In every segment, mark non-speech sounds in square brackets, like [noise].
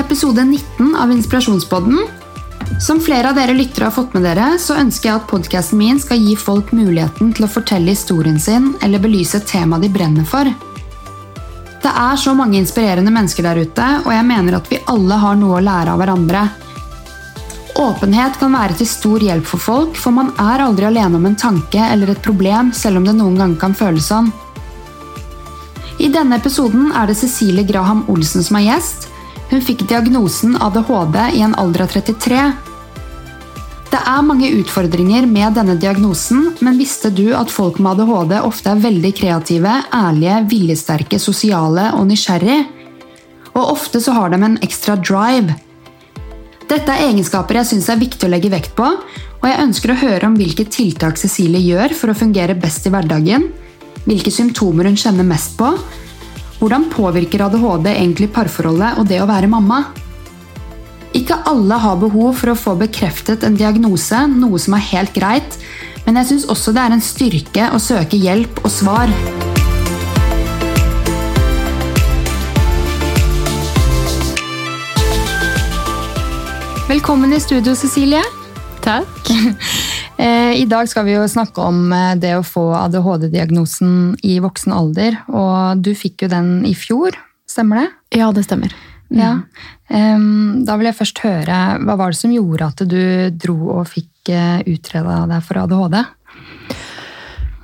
episode 19 av Inspirasjonspodden. Som flere av dere lyttere har fått med dere, så ønsker jeg at podkasten min skal gi folk muligheten til å fortelle historien sin eller belyse et tema de brenner for. Det er så mange inspirerende mennesker der ute, og jeg mener at vi alle har noe å lære av hverandre. Åpenhet kan være til stor hjelp for folk, for man er aldri alene om en tanke eller et problem, selv om det noen ganger kan føles sånn. I denne episoden er det Cecilie Graham Olsen som er gjest. Hun fikk diagnosen ADHD i en alder av 33. Det er mange utfordringer med denne diagnosen, men visste du at folk med ADHD ofte er veldig kreative, ærlige, viljesterke, sosiale og nysgjerrig? Og ofte så har de en ekstra drive. Dette er egenskaper jeg syns er viktig å legge vekt på, og jeg ønsker å høre om hvilke tiltak Cecilie gjør for å fungere best i hverdagen, hvilke symptomer hun kjenner mest på, hvordan påvirker ADHD egentlig parforholdet og det å være mamma? Ikke alle har behov for å få bekreftet en diagnose, noe som er helt greit, men jeg syns også det er en styrke å søke hjelp og svar. Velkommen i studio, Cecilie. Takk. [laughs] Eh, I dag skal vi jo snakke om eh, det å få ADHD-diagnosen i voksen alder. Og du fikk jo den i fjor, stemmer det? Ja, det stemmer. Ja. Da vil jeg først høre, hva var det som gjorde at du dro og fikk eh, utreda deg for ADHD?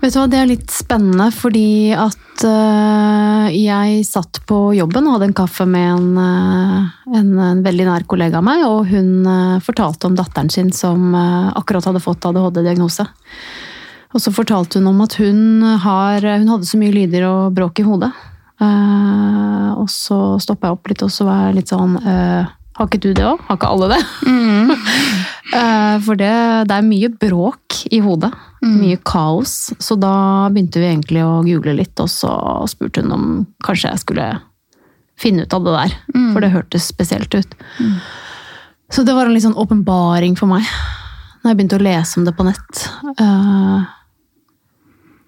Vet du hva, Det er litt spennende, fordi at uh, jeg satt på jobben og hadde en kaffe med en, uh, en, en veldig nær kollega av meg, og hun uh, fortalte om datteren sin som akkurat hadde fått ADHD-diagnose. Og så fortalte hun om at hun, har, hun hadde så mye lyder og bråk i hodet. og så stoppa jeg opp litt, og så var jeg litt sånn Har ikke du det òg? Har ikke alle det? Mm. [laughs] for det, det er mye bråk i hodet. Mm. Mye kaos. Så da begynte vi egentlig å google litt, og så spurte hun om kanskje jeg skulle finne ut av det der. Mm. For det hørtes spesielt ut. Mm. Så det var en litt sånn åpenbaring for meg. Når jeg begynte å lese om det på nett. Uh,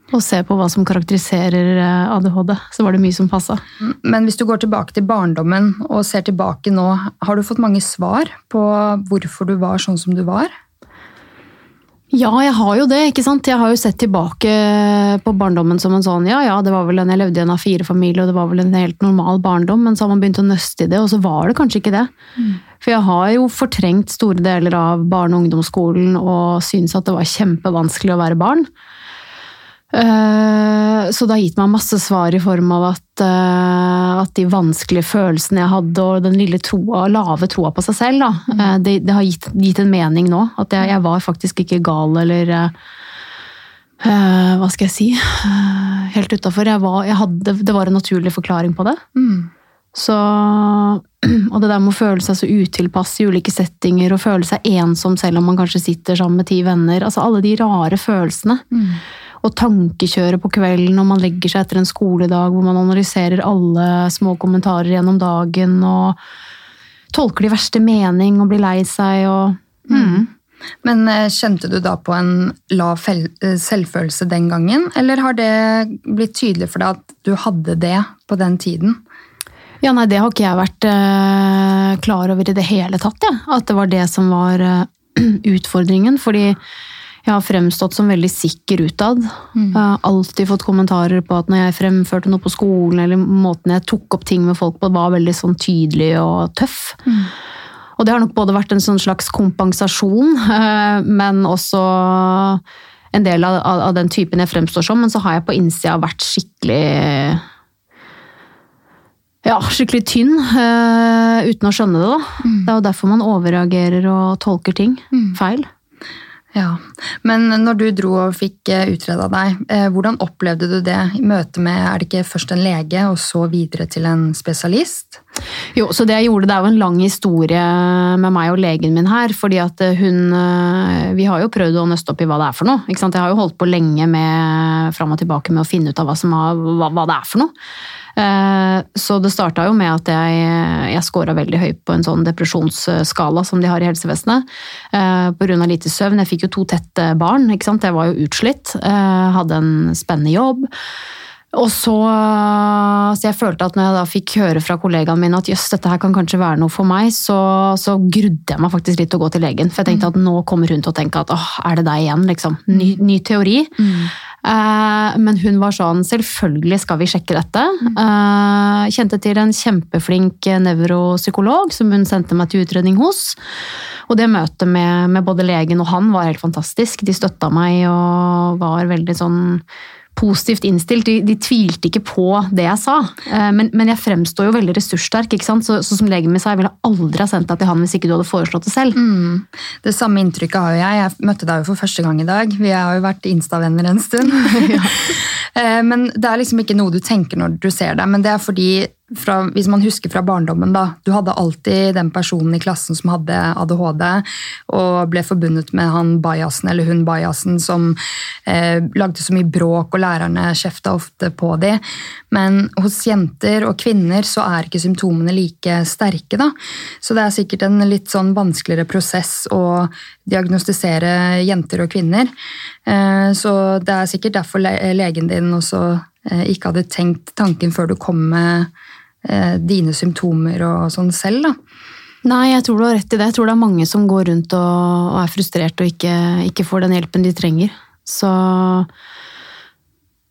og se på hva som karakteriserer eh, ADHD, så var det mye som passa. Men hvis du går tilbake til barndommen og ser tilbake nå, har du fått mange svar på hvorfor du var sånn som du var? Ja, jeg har jo det. ikke sant? Jeg har jo sett tilbake på barndommen som en sånn ja, ja, det var vel en, jeg levde i en A4-familie, og det var vel en helt normal barndom, men så har man begynt å nøste i det, og så var det kanskje ikke det. Mm. For jeg har jo fortrengt store deler av barne- og ungdomsskolen og syns at det var kjempevanskelig å være barn. Eh, så det har gitt meg masse svar i form av at, eh, at de vanskelige følelsene jeg hadde, og den lille troa, lave troa på seg selv, da, mm. Eh, det, det, har gitt, gitt, en mening nå. At jeg, jeg var faktisk ikke gal eller uh, Hva skal jeg si? Uh, helt utafor. Det var en naturlig forklaring på det. Mm. Så, [clears throat] og det der med å føle seg så utilpass i ulike settinger og føle seg ensom selv om man kanskje sitter sammen med ti venner. altså Alle de rare følelsene. Mm og tankekjøret på kvelden når man legger seg etter en skoledag hvor man analyserer alle små kommentarer gjennom dagen og tolker de verste mening og blir lei seg og mm. Men eh, kjente du da på en lav eh, selvfølelse den gangen, eller har det blitt tydelig for deg at du hadde det på den tiden? Ja, nei, det har ikke jeg vært uh, klar over i det hele tatt, ja. At det var det som var uh, [clears throat] utfordringen. Fordi jeg har fremstått som veldig sikker utad. Mm. Jeg har alltid fått kommentarer på at når jeg fremførte noe på skolen, eller måten jeg tok opp ting med folk på, var veldig sånn tydelig og tøff. Mm. Og det har nok både vært en sånn slags kompensasjon, [laughs] eh, men også en del av, av, den typen jeg fremstår som. Men så har jeg på innsida vært skikkelig ja, skikkelig tynn, uh, uten å skjønne det. da. Mm. Det er jo derfor man overreagerer og tolker ting mm. feil. Ja, Men når du dro og fikk eh, utreda deg, eh, hvordan opplevde du det i møte med Er det ikke først en lege, og så videre til en spesialist? Jo, så det jeg gjorde, det er jo en lang historie med meg og legen min her. fordi at hun Vi har jo prøvd å nøste opp i hva det er for noe. Jeg har jo holdt på lenge med fram og tilbake med å finne ut av hva, som er, hva, hva det er for noe. Eh, så det starta jo med at jeg, jeg scora veldig høyt på en sånn depresjonsskala som de har i helsevesenet. Eh, Pga. lite søvn. Jeg fikk jo to tette barn, ikke sant. Jeg var jo utslitt. Eh, hadde en spennende jobb. Og så, så jeg følte at når jeg da fikk høre fra kollegaene mine at jøss, dette her kan kanskje være noe for meg, så, så grudde jeg meg faktisk litt til å gå til legen. For jeg tenkte at nå kommer hun til å tenke at åh, er det deg igjen, liksom. Ny, ny teori. Eh, men hun var sånn selvfølgelig skal vi sjekke dette. Eh, kjente til en kjempeflink nevropsykolog som hun sendte meg til utredning hos. Og det møtet med, med både legen og han var helt fantastisk. De støtta meg og var veldig sånn positivt innstilt. De, de, tvilte ikke på det jeg sa. Eh, men, men jeg fremstår jo veldig ressurssterk. ikke sant? Så, så som legen min sa, jeg ville aldri ha sendt deg til han hvis ikke du hadde foreslått det selv. Mm. Det samme inntrykket har jo jeg. Jeg møtte deg jo for første gang i dag. Vi har jo vært Insta-venner en stund. [laughs] [laughs] ja. men det er liksom ikke noe du tenker når du ser det. Men det er fordi fra, hvis man husker fra barndommen, da. Du hadde alltid den personen i klassen som hadde ADHD, og ble forbundet med han bajasen eller hun bajasen som eh, lagde så mye bråk, og lærerne kjefta ofte på dem. Men hos jenter og kvinner så er ikke symptomene like sterke, da. Så det er sikkert en litt sånn vanskeligere prosess å diagnostisere jenter og kvinner. Eh, så det er sikkert derfor legen din også eh, ikke hadde tenkt tanken før du kom med dine symptomer og sånn selv, da. Nei, jeg tror du har rett i det. Jeg tror det er mange som går rundt og, og er frustrert og ikke, ikke, får den hjelpen de trenger. Så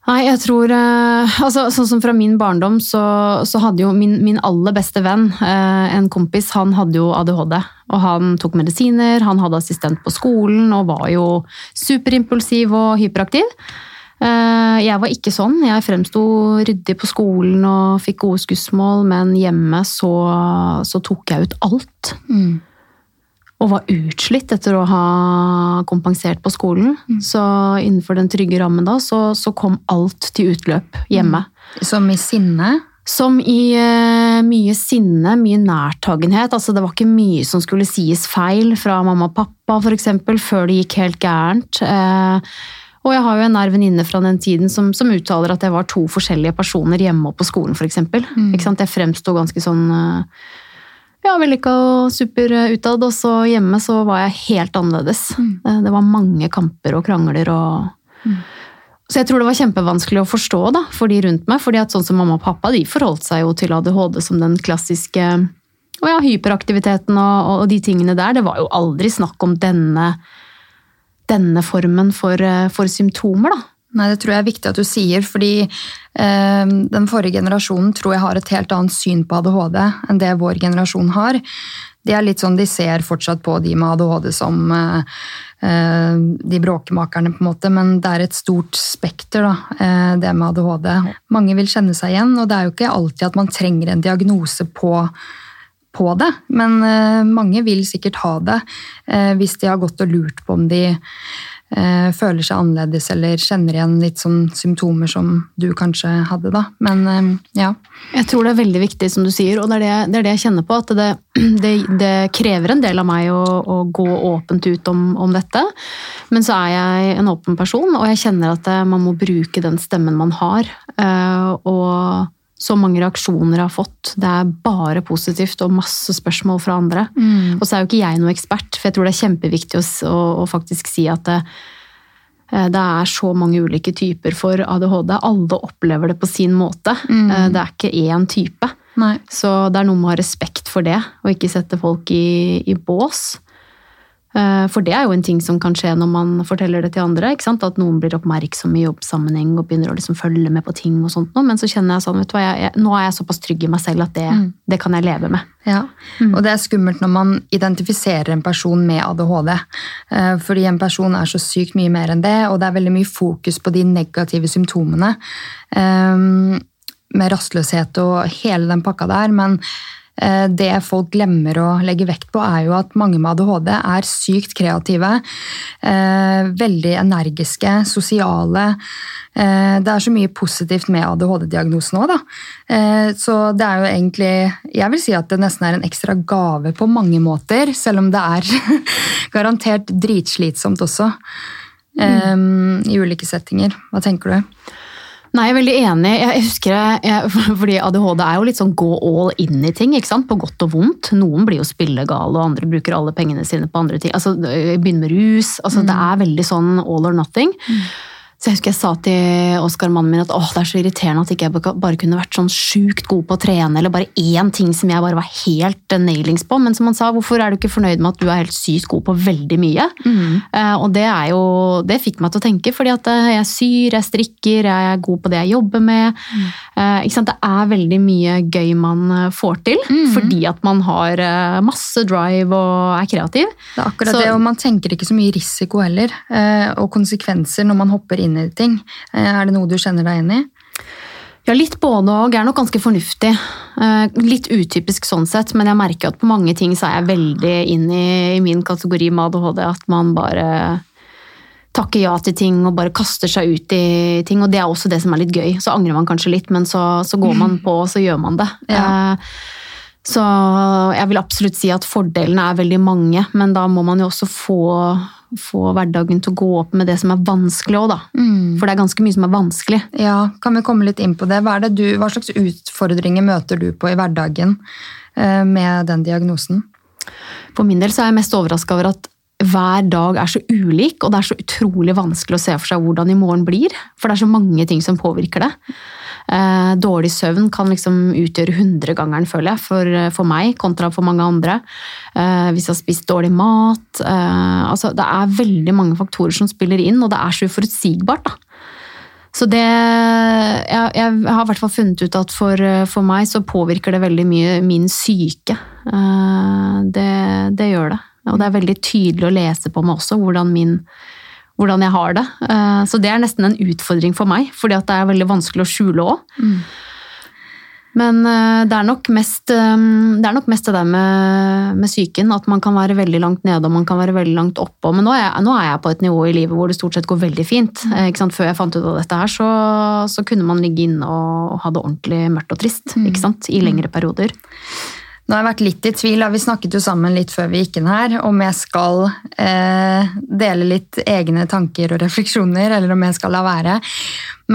Nei, jeg tror eh, altså, Sånn som fra min barndom, så, så hadde jo min, min, aller beste venn, eh, en kompis, han hadde jo ADHD. Og han tok medisiner, han hadde assistent på skolen og var jo superimpulsiv og hyperaktiv. Eh, jeg var ikke sånn. Jeg fremsto ryddig på skolen og fikk gode skussmål, men hjemme så, så tok jeg ut alt. Mm. Og var utslitt etter å ha kompensert på skolen. Mm. Så innenfor den trygge rammen da, så, så, kom alt til utløp hjemme. Mm. Som i sinne? Som i uh, mye sinne, mye nærtagenhet. Altså, det var ikke mye som skulle sies feil fra mamma og pappa, f.eks., før det gikk helt gærent. Uh, og jeg har jo en nær venninne fra den tiden som, som, uttaler at jeg var to forskjellige personer hjemme og på skolen, f.eks. Mm. Jeg fremsto ganske sånn eh, ja, vellykka og super utad, og så hjemme så var jeg helt annerledes. Mm. Eh, det var mange kamper og krangler og mm. Så jeg tror det var kjempevanskelig å forstå da, for de rundt meg. fordi at sånn som mamma og pappa de forholdt seg jo til ADHD som den klassiske og ja, hyperaktiviteten og, og de tingene der. Det var jo aldri snakk om denne denne formen for, eh, for symptomer, da. Nei, Det tror jeg er viktig at du sier, fordi eh, den forrige generasjonen tror jeg har et helt annet syn på ADHD enn det vår generasjon har. De er litt sånn, de ser fortsatt på de med ADHD som eh, eh, de bråkemakerne, på en måte, men det er et stort spekter, da, eh, det med ADHD. Mange vil kjenne seg igjen, og det er jo ikke alltid at man trenger en diagnose på på det, men eh, mange vil sikkert ha det eh, hvis de har gått og lurt på om de eh, føler seg annerledes eller kjenner igjen litt sånn symptomer som du kanskje hadde, da. Men ja. Jeg tror det er veldig viktig, som du sier, og det er det, det, er det jeg kjenner på. At [clears throat] det, det, krever en del av meg å, å gå åpent ut om, om, dette. Men så er jeg en åpen person, og jeg kjenner at man må bruke den stemmen man har. Og så mange reaksjoner jeg har fått. Det er bare positivt og masse spørsmål fra andre. Mm. Og så er jo ikke jeg noe ekspert, for jeg tror det er kjempeviktig å, å, å faktisk si at det, eh, det, er så mange ulike typer for ADHD. Alle opplever det på sin måte. Mm. Eh, det er ikke én type. Nei. Så det er noe med å ha respekt for det, og ikke sette folk i, i bås. Eh, for det er jo en ting som kan skje når man forteller det til andre. At noen blir oppmerksom i jobbsammenheng og begynner å liksom følge med på ting. og sånt. Men så kjenner jeg sånn, vet du hva, jeg, nå er jeg såpass trygg i meg selv at det, mm. det kan jeg leve med. Ja, mm. Og det er skummelt når man identifiserer en person med ADHD. Eh, fordi en person er så sykt mye mer enn det, og det er veldig mye fokus på de negative symptomene. Eh, med rastløshet og hele den pakka der. men det folk glemmer å legge vekt på, er jo at mange med ADHD er sykt kreative. Eh, veldig energiske, sosiale. Eh, det er så mye positivt med ADHD-diagnosen òg, da. Så det er jo egentlig Jeg vil si at det nesten er en ekstra gave på mange måter, selv om det er [laughs] garantert dritslitsomt også. Mm. I ulike settinger. Hva tenker du? Nei, jeg er veldig enig. Jeg husker jeg, [laughs] fordi ADHD er jo litt sånn gå all in i ting, ikke sant? på godt og vondt. Noen blir jo spillegale, og andre bruker alle pengene sine på andre ting. Altså, Begynner med rus. altså mm. Det er veldig sånn all or nothing. Mm. Så jeg husker jeg sa til Oskar, mannen min, at åh, det er så irriterende at ikke jeg bare kunne vært sånn sjukt god på å trene, eller bare én ting som jeg bare var helt eh, nailings på. Men som han sa, hvorfor er du ikke fornøyd med at du er helt sykt god på veldig mye? Mm. Og det er jo Det fikk meg til å tenke, fordi at eh, jeg syr, jeg strikker, jeg er god på det jeg jobber med. Mm. Ikke sant? Det er veldig mye gøy man får til, Mm. fordi at man har masse drive og er kreativ. Det er akkurat Så- det, og man tenker ikke så mye risiko heller, og konsekvenser når man hopper inn i ting. Eh, Er det noe du kjenner deg igjen i? Ja, litt både og. Er nok ganske fornuftig. Eh, Litt utypisk sånn sett, men jeg merker at på mange ting så er jeg veldig inn i, i min kategori med ADHD. At man bare takker ja til ting og bare kaster seg ut i ting. Og det er også det som er litt gøy. Så angrer man kanskje litt, men så, så går man på, og så gjør man det. Ja. Eh, Så jeg vil absolutt si at fordelene er veldig mange, men da må man jo også få, få hverdagen til å gå opp med det som er vanskelig òg, da. For det er ganske mye som er vanskelig. Ja, kan vi komme litt inn på det? Hva, er det du, hva slags utfordringer møter du på i hverdagen eh, med den diagnosen? For min del så er jeg mest overraska over at hver dag er så ulik, og det er så utrolig vanskelig å se for seg hvordan i morgen blir. For det er så mange ting som påvirker det. Eh, dårlig søvn kan liksom utgjøre hundregangeren, føler jeg, for, for meg kontra for mange andre. Eh, hvis jeg har spist dårlig mat eh, altså, Det er veldig mange faktorer som spiller inn, og det er så uforutsigbart. da. Så det jeg, jeg har i hvert fall funnet ut at for, for meg så påvirker det veldig mye min syke. Eh, Det, det gjør det. Og det er veldig tydelig å lese på meg også hvordan, min, hvordan jeg har det. Eh, Så det er nesten en utfordring for meg, fordi at det er veldig vanskelig å skjule òg. Men eh, det er nok mest eh, det, er nok mest det der med, med psyken, at man kan være veldig langt nede og man kan være veldig langt oppå. Men nå er, jeg, nå er jeg på et nivå i livet hvor det stort sett går veldig fint. Ikke sant? Før jeg fant ut av dette her, så, så kunne man ligge inne og, og ha det ordentlig mørkt og trist ikke sant? i lengre perioder. Nå har jeg vært litt i tvil, vi snakket jo sammen litt før vi gikk inn her, om jeg skal eh, dele litt egne tanker og refleksjoner, eller om jeg skal la være.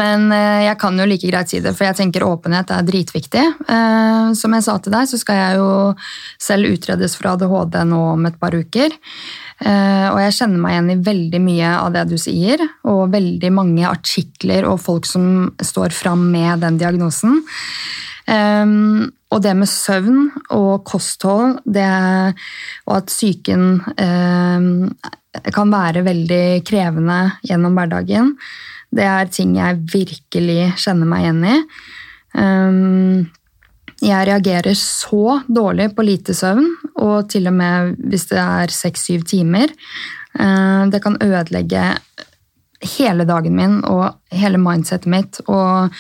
Men eh, jeg kan jo like greit si det, for jeg tenker åpenhet er dritviktig. Eh, som jeg sa til deg, så skal jeg jo selv utredes for ADHD nå om et par uker. Eh, og jeg kjenner meg igjen i veldig mye av det du sier, og veldig mange artikler og folk som står fram med den diagnosen. Um, og det med søvn og kosthold, det, og at psyken eh, kan være veldig krevende gjennom hverdagen, det er ting jeg virkelig kjenner meg igjen i. Um, jeg reagerer så dårlig på lite søvn, og til og med hvis det er seks-syv timer. Uh, det kan ødelegge hele dagen min og hele mindsetet mitt. og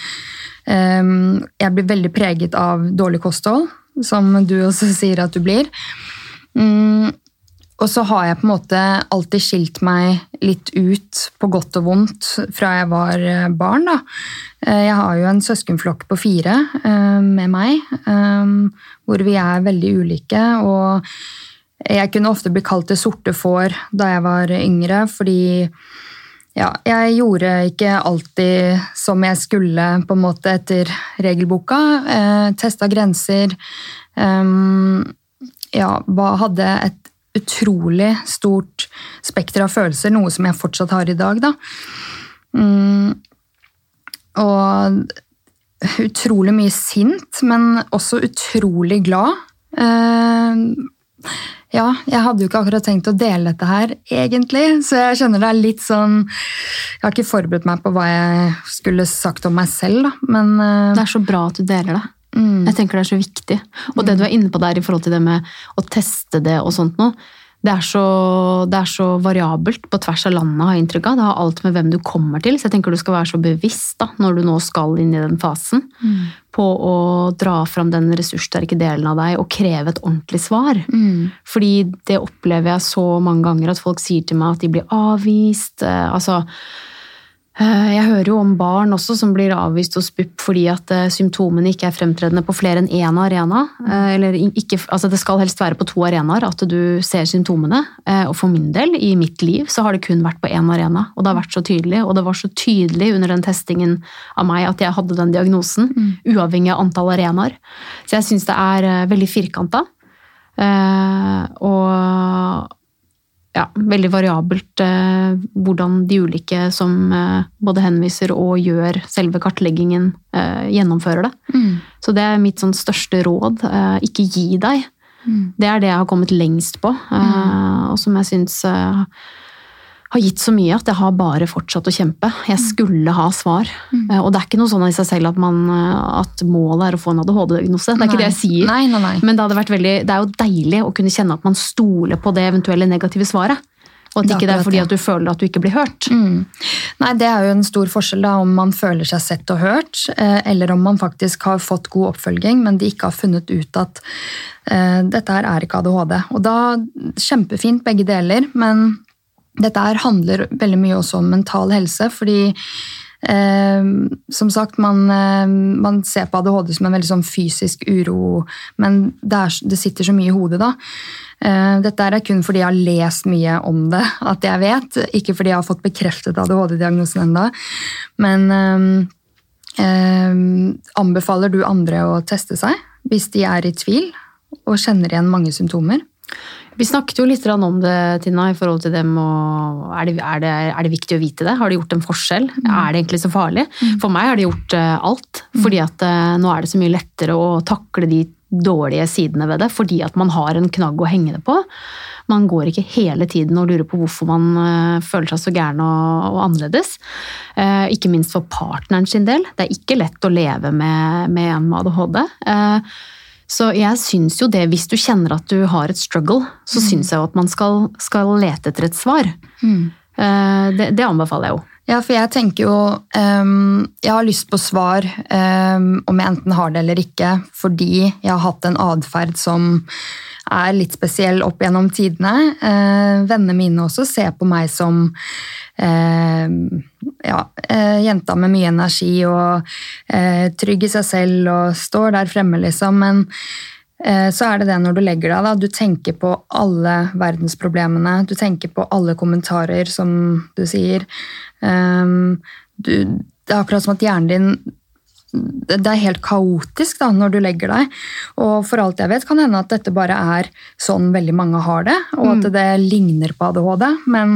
jeg blir veldig preget av dårlig kosthold, som du også sier at du blir. Um, og så har jeg på en måte alltid skilt meg litt ut på godt og vondt fra jeg var barn. Da. Jeg har jo en søskenflokk på fire um, med meg, hvor vi er veldig ulike. og jeg kunne ofte bli kalt det sorte får da jeg var yngre, fordi ja, jeg gjorde ikke alltid som jeg skulle på en måte etter regelboka. Eh, Testa grenser. Um, ja, hadde et utrolig stort spekter av følelser, noe som jeg fortsatt har i dag. Da. Um, og utrolig mye sint, men også utrolig glad. Uh, ja, jeg hadde jo ikke akkurat tenkt å dele dette her, egentlig. Så jeg skjønner det er litt sånn Jeg har ikke forberedt meg på hva jeg skulle sagt om meg selv, da, men uh, Det er så bra at du deler det. mm, Jeg tenker det er så viktig. Og det du er inne på der i forhold til det med å teste det og sånt noe, det er, så, det er så variabelt på tvers av landet, har jeg inntrykk av. Det har alt med hvem du kommer til. Så jeg tenker du skal være så bevisst da, når du nå skal inn i den fasen, på å dra fram den ressurssterke delen av deg og kreve et ordentlig svar. mm, Fordi det opplever jeg så mange ganger, at folk sier til meg at de blir avvist. eh, altså jeg hører jo om barn også som blir avvist hos BUP fordi at eh, symptomene ikke er fremtredende på flere enn én arena. Eh, Eller ikke, altså det skal helst være på to arenaer at du ser symptomene. Eh, Og for min del, i mitt liv, så har det kun vært på én arena. Og det har vært så tydelig, og det var så tydelig under den testingen av meg at jeg hadde den diagnosen, uavhengig av antall arenaer. Så jeg syns det er eh, veldig firkanta. Eh, og ja, veldig variabelt eh, hvordan de ulike som eh, både henviser og gjør selve kartleggingen, eh, gjennomfører det. Mm. Så det er mitt sånn største råd. Eh, ikke gi deg. Mm. Det er det jeg har kommet lengst på, eh, og som jeg syns eh, har gitt så mye at jeg har bare fortsatt å kjempe. Jeg skulle ha svar. Mm. Og det er ikke noe sånn i seg selv at, man, eh, at målet er å få en ADHD-diagnose. Det er ikke det jeg sier. Nei, nei. Men det, veldig, det er jo deilig å kunne kjenne at man stoler på det eventuelle negative svaret. Og at Det ikke det er fordi at du føler at du ikke blir hørt. Mm. Nei, det er jo en stor forskjell da, om man føler seg sett og hørt, eh, eller om man faktisk har fått god oppfølging, men de ikke har funnet ut at uh, dette her er ikke ADHD. Og da, kjempefint begge deler, men dette her handler veldig mye også om mental helse, fordi eh, som sagt, man, eh, man ser på ADHD som en veldig sånn fysisk uro, men det, er, det sitter så mye i hodet da. Eh, Dette er kun fordi jeg har lest mye om det, at jeg vet. Ikke fordi jeg har fått bekreftet ADHD-diagnosen enda. Men eh, eh, anbefaler du andre å teste seg hvis de er i tvil og kjenner igjen mange symptomer? Vi snakket jo litt om det, Tina, i forhold til dem. Og er, det, er, det, er det viktig å vite det? Har det gjort en forskjell? Er det egentlig så farlig? For meg har det gjort eh, alt. Fordi at eh, nå er det så mye lettere å takle de dårlige sidene ved det, fordi at man har en knagg å henge det på. Man går ikke hele tiden og lurer på hvorfor man eh, føler seg så gæren og, og annerledes. Eh, ikke minst for partneren sin del. Det er ikke lett å leve med, med en med ADHD. Eh, så jeg syns jo det, hvis du kjenner at du har et struggle, så syns jeg jo at man skal, skal lete etter et svar. Eh, Det, det anbefaler jeg jo. Ja, for jeg tenker jo um, Jeg har lyst på svar um, om jeg enten har det eller ikke, fordi jeg har hatt en atferd som er litt spesiell opp gjennom tidene. Eh, vennene mine også ser på meg som eh, ja, eh, jenta med mye energi og eh, trygg i seg selv og står der fremme, liksom. Men eh, så er det det når du legger deg, da. Du tenker på alle verdensproblemene. Du tenker på alle kommentarer, som du sier. Um, du, det er akkurat som at hjernen din det er helt kaotisk da, når du legger deg. Og for alt jeg vet, kan hende at dette bare er sånn veldig mange har det, og at det ligner på ADHD. Men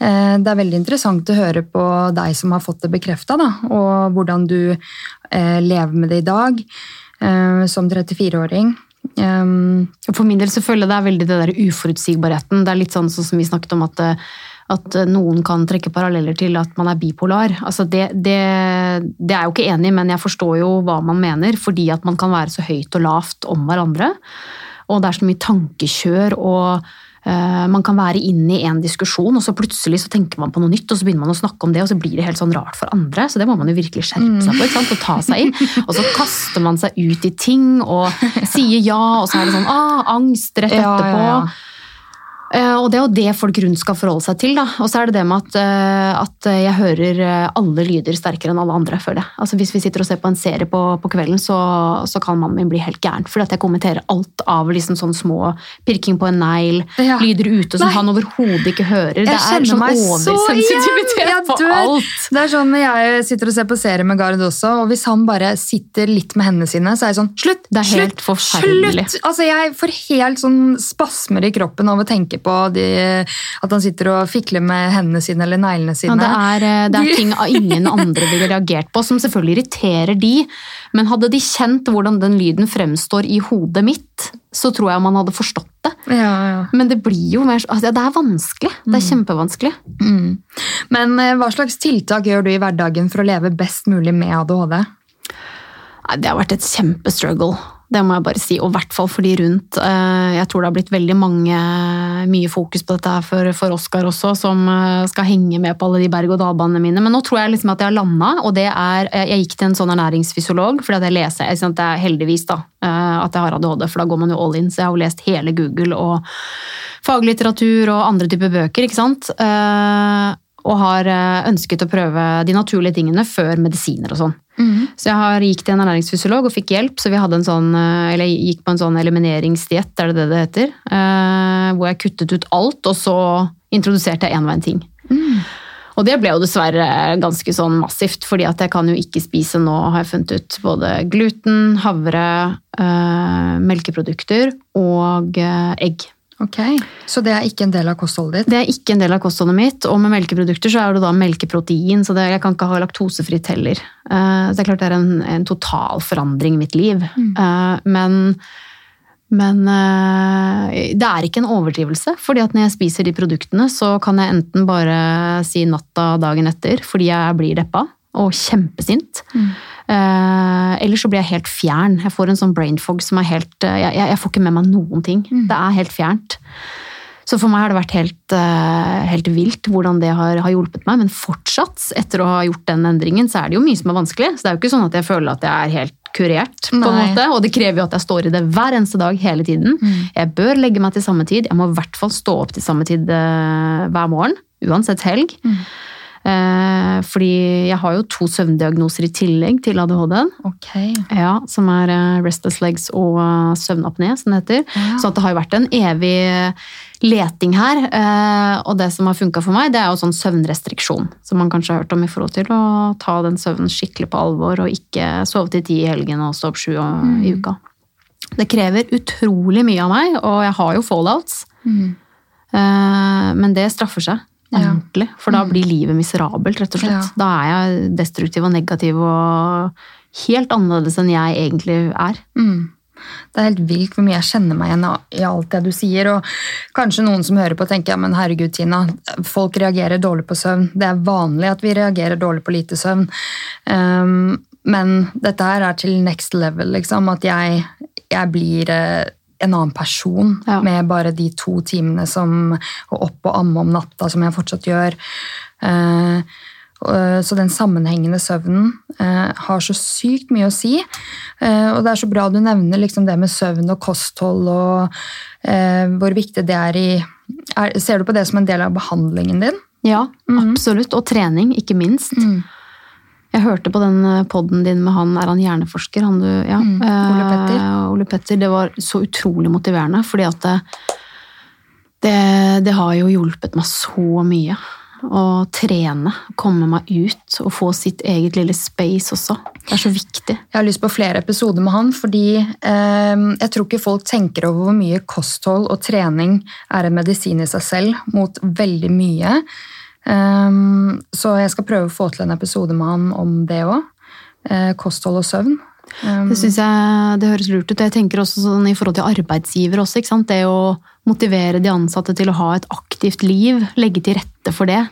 eh, det er veldig interessant å høre på deg som har fått det bekrefta, og hvordan du eh, lever med det i dag eh, som 34-åring. Um, For min del så føler jeg det er veldig det der uforutsigbarheten. Det er litt sånn, sånn som vi snakket om at, eh, at noen kan trekke paralleller til at man er bipolar. Altså det, det, det er jeg jo ikke enig i, men jeg forstår jo hva man mener. Fordi at man kan være så høyt og lavt om hverandre. Og det er så mye tankekjør, og eh, man kan være inne i en diskusjon, og så plutselig så tenker man på noe nytt, og så begynner man å snakke om det, og så blir det helt sånn rart for andre. Så det må man jo virkelig skjerpe seg på og ta seg i. Og så kaster man seg ut i ting og sier ja, og så er det sånn ah, angst rett etterpå. ja, ja. Eh, Og det er jo det folk rundt skal forholde seg til. da. Og så er det det med at, eh, at jeg hører eh, alle lyder sterkere enn alle andre. føler jeg. Altså Hvis vi sitter og ser på en serie på, på kvelden, så, så kan mannen min bli helt gæren. Fordi at jeg kommenterer alt av liksom sånn små pirking på en negl, Ja. lyder ute som Nei. han overhodet ikke hører. Det er sånn oversensitivitet så! Jeg på alt. Det er sånn når jeg sitter og ser på serie med Gard også, og hvis han bare sitter litt med hendene sine, så er jeg sånn Slutt! Det er helt slutt, forferdelig. Slutt! Altså, jeg får helt sånn spasmer i kroppen av å tenke på de, at han sitter og fikler med hendene sine eller neglene Ja, sine. det, er, eh, det er ting ingen andre ville reagert på, som selvfølgelig irriterer de. Men hadde de kjent hvordan den lyden fremstår i hodet mitt, så tror jeg man hadde forstått det. ja, ja. Men det blir jo mer altså, Det er vanskelig. Det er kjempevanskelig. Mm. Men eh, hva slags tiltak gjør du i hverdagen for å leve best mulig med ADHD? Det har vært et kjempestruggle. Det må jeg bare si, og i hvert fall for de rundt. Eh, Jeg tror det har blitt veldig mange, mye fokus på dette her for, for Oskar også, som eh, skal henge med på alle de berg-og-dal-banene mine. Men nå tror jeg liksom at jeg har landa, og det er eh, Jeg gikk til en sånn ernæringsfysiolog, fordi at jeg leser jeg, Det er heldigvis da, at jeg har ADHD, for da går man jo all in. Så jeg har jo lest hele Google og faglitteratur og andre typer bøker, ikke sant. Og har eh, ønsket å prøve de naturlige tingene før medisiner og sånn. Så jeg har gikk til en ernæringsfysiolog og fikk hjelp, så vi hadde en sånn, eh, eller gikk på en sånn elimineringsdiett, er det det det heter? Eh, hvor jeg kuttet ut alt, og så introduserte jeg en og en ting. Og det ble jo dessverre ganske sånn massivt, fordi at jeg kan jo ikke spise nå, har jeg funnet ut, både gluten, havre, eh, melkeprodukter og eh, egg. Ok, Så det er ikke en del av kostholdet ditt? Det er ikke en del av kostholdet mitt. Og med melkeprodukter så er det da melkeprotein, så det, jeg kan ikke ha laktosefritt heller. Uh, det er klart det er en, en total forandring i mitt liv. Mm. Uh, men men uh, det er ikke en overdrivelse. fordi at når jeg spiser de produktene, så kan jeg enten bare si natta dagen etter fordi jeg blir deppa og kjempesint. Mm. Eh, eller så blir jeg helt fjern. Jeg får en sånn brain fog som er helt uh, jeg, jeg, får ikke med meg noen ting. Mm. Det er helt fjernt. Så for meg har det vært helt, helt vilt hvordan det har, har, hjulpet meg. Men fortsatt, etter å ha gjort den endringen, så er det jo mye som er vanskelig. Så det er jo ikke sånn at jeg føler at jeg er helt kurert, på en måte, og det krever jo at jeg står i det hver eneste dag hele tiden. Mm. Jeg bør legge meg til samme tid. Jeg må i hvert fall stå opp til samme tid uh, hver morgen. Uansett helg. Mm. Uh, fordi jeg har jo to søvndiagnoser i tillegg til ADHD-en. Okay. Ja, som er uh, restless legs og søvnapné, som det heter. Ja. Så det har jo vært en evig leting her. Eh, og det som har funka for meg, det er jo sånn søvnrestriksjon. Som man kanskje har hørt om i forhold til å ta den søvnen skikkelig på alvor og ikke sove til ti i helgen og stå opp sju mm. i uka. Det krever utrolig mye av meg, og jeg har jo fallouts. Mm. Eh, men det straffer seg ordentlig, for da mm. blir livet miserabelt, rett og slett. Da er jeg destruktiv og negativ og helt annerledes enn jeg egentlig er. Mm. Det er helt vilt hvor mye jeg kjenner meg igjen i alt det du sier. Og kanskje noen som hører på, tenker ja, men herregud, Tina, folk reagerer dårlig på søvn. Det er vanlig at vi reagerer dårlig på lite søvn. Um, men dette her er til next level, liksom. At jeg, jeg blir uh, en annen person ja. med bare de to timene som å opp og amme om natta, som jeg fortsatt gjør. Eh, så den sammenhengende søvnen eh, har så sykt mye å si. Eh, og det er så bra du nevner liksom det med søvn og kosthold og hvor viktig det er i er, Ser du på det som en del av behandlingen din? Ja, mm. absolutt. Og trening, ikke minst. Mm. Jeg hørte på den poden din med han, er han hjerneforsker? Han du, ja. mm. Ole Petter. Eh, Ole Petter. Det var så utrolig motiverende, fordi at det, det, det har jo hjulpet meg så mye å trene, komme meg ut og få sitt eget lille space også. Det er så viktig. Jeg har lyst på flere episoder med han, fordi eh, jeg tror ikke folk tenker over hvor mye kosthold og trening er en medisin i seg selv mot veldig mye. Um, så jeg skal prøve å få til en episode med han om det òg. Eh, kosthold og søvn. Um, det synes jeg det høres lurt ut. Jeg tenker også sånn i forhold til arbeidsgiver også. Det å motivere de ansatte til å ha et aktivt liv. Legge til rette for det.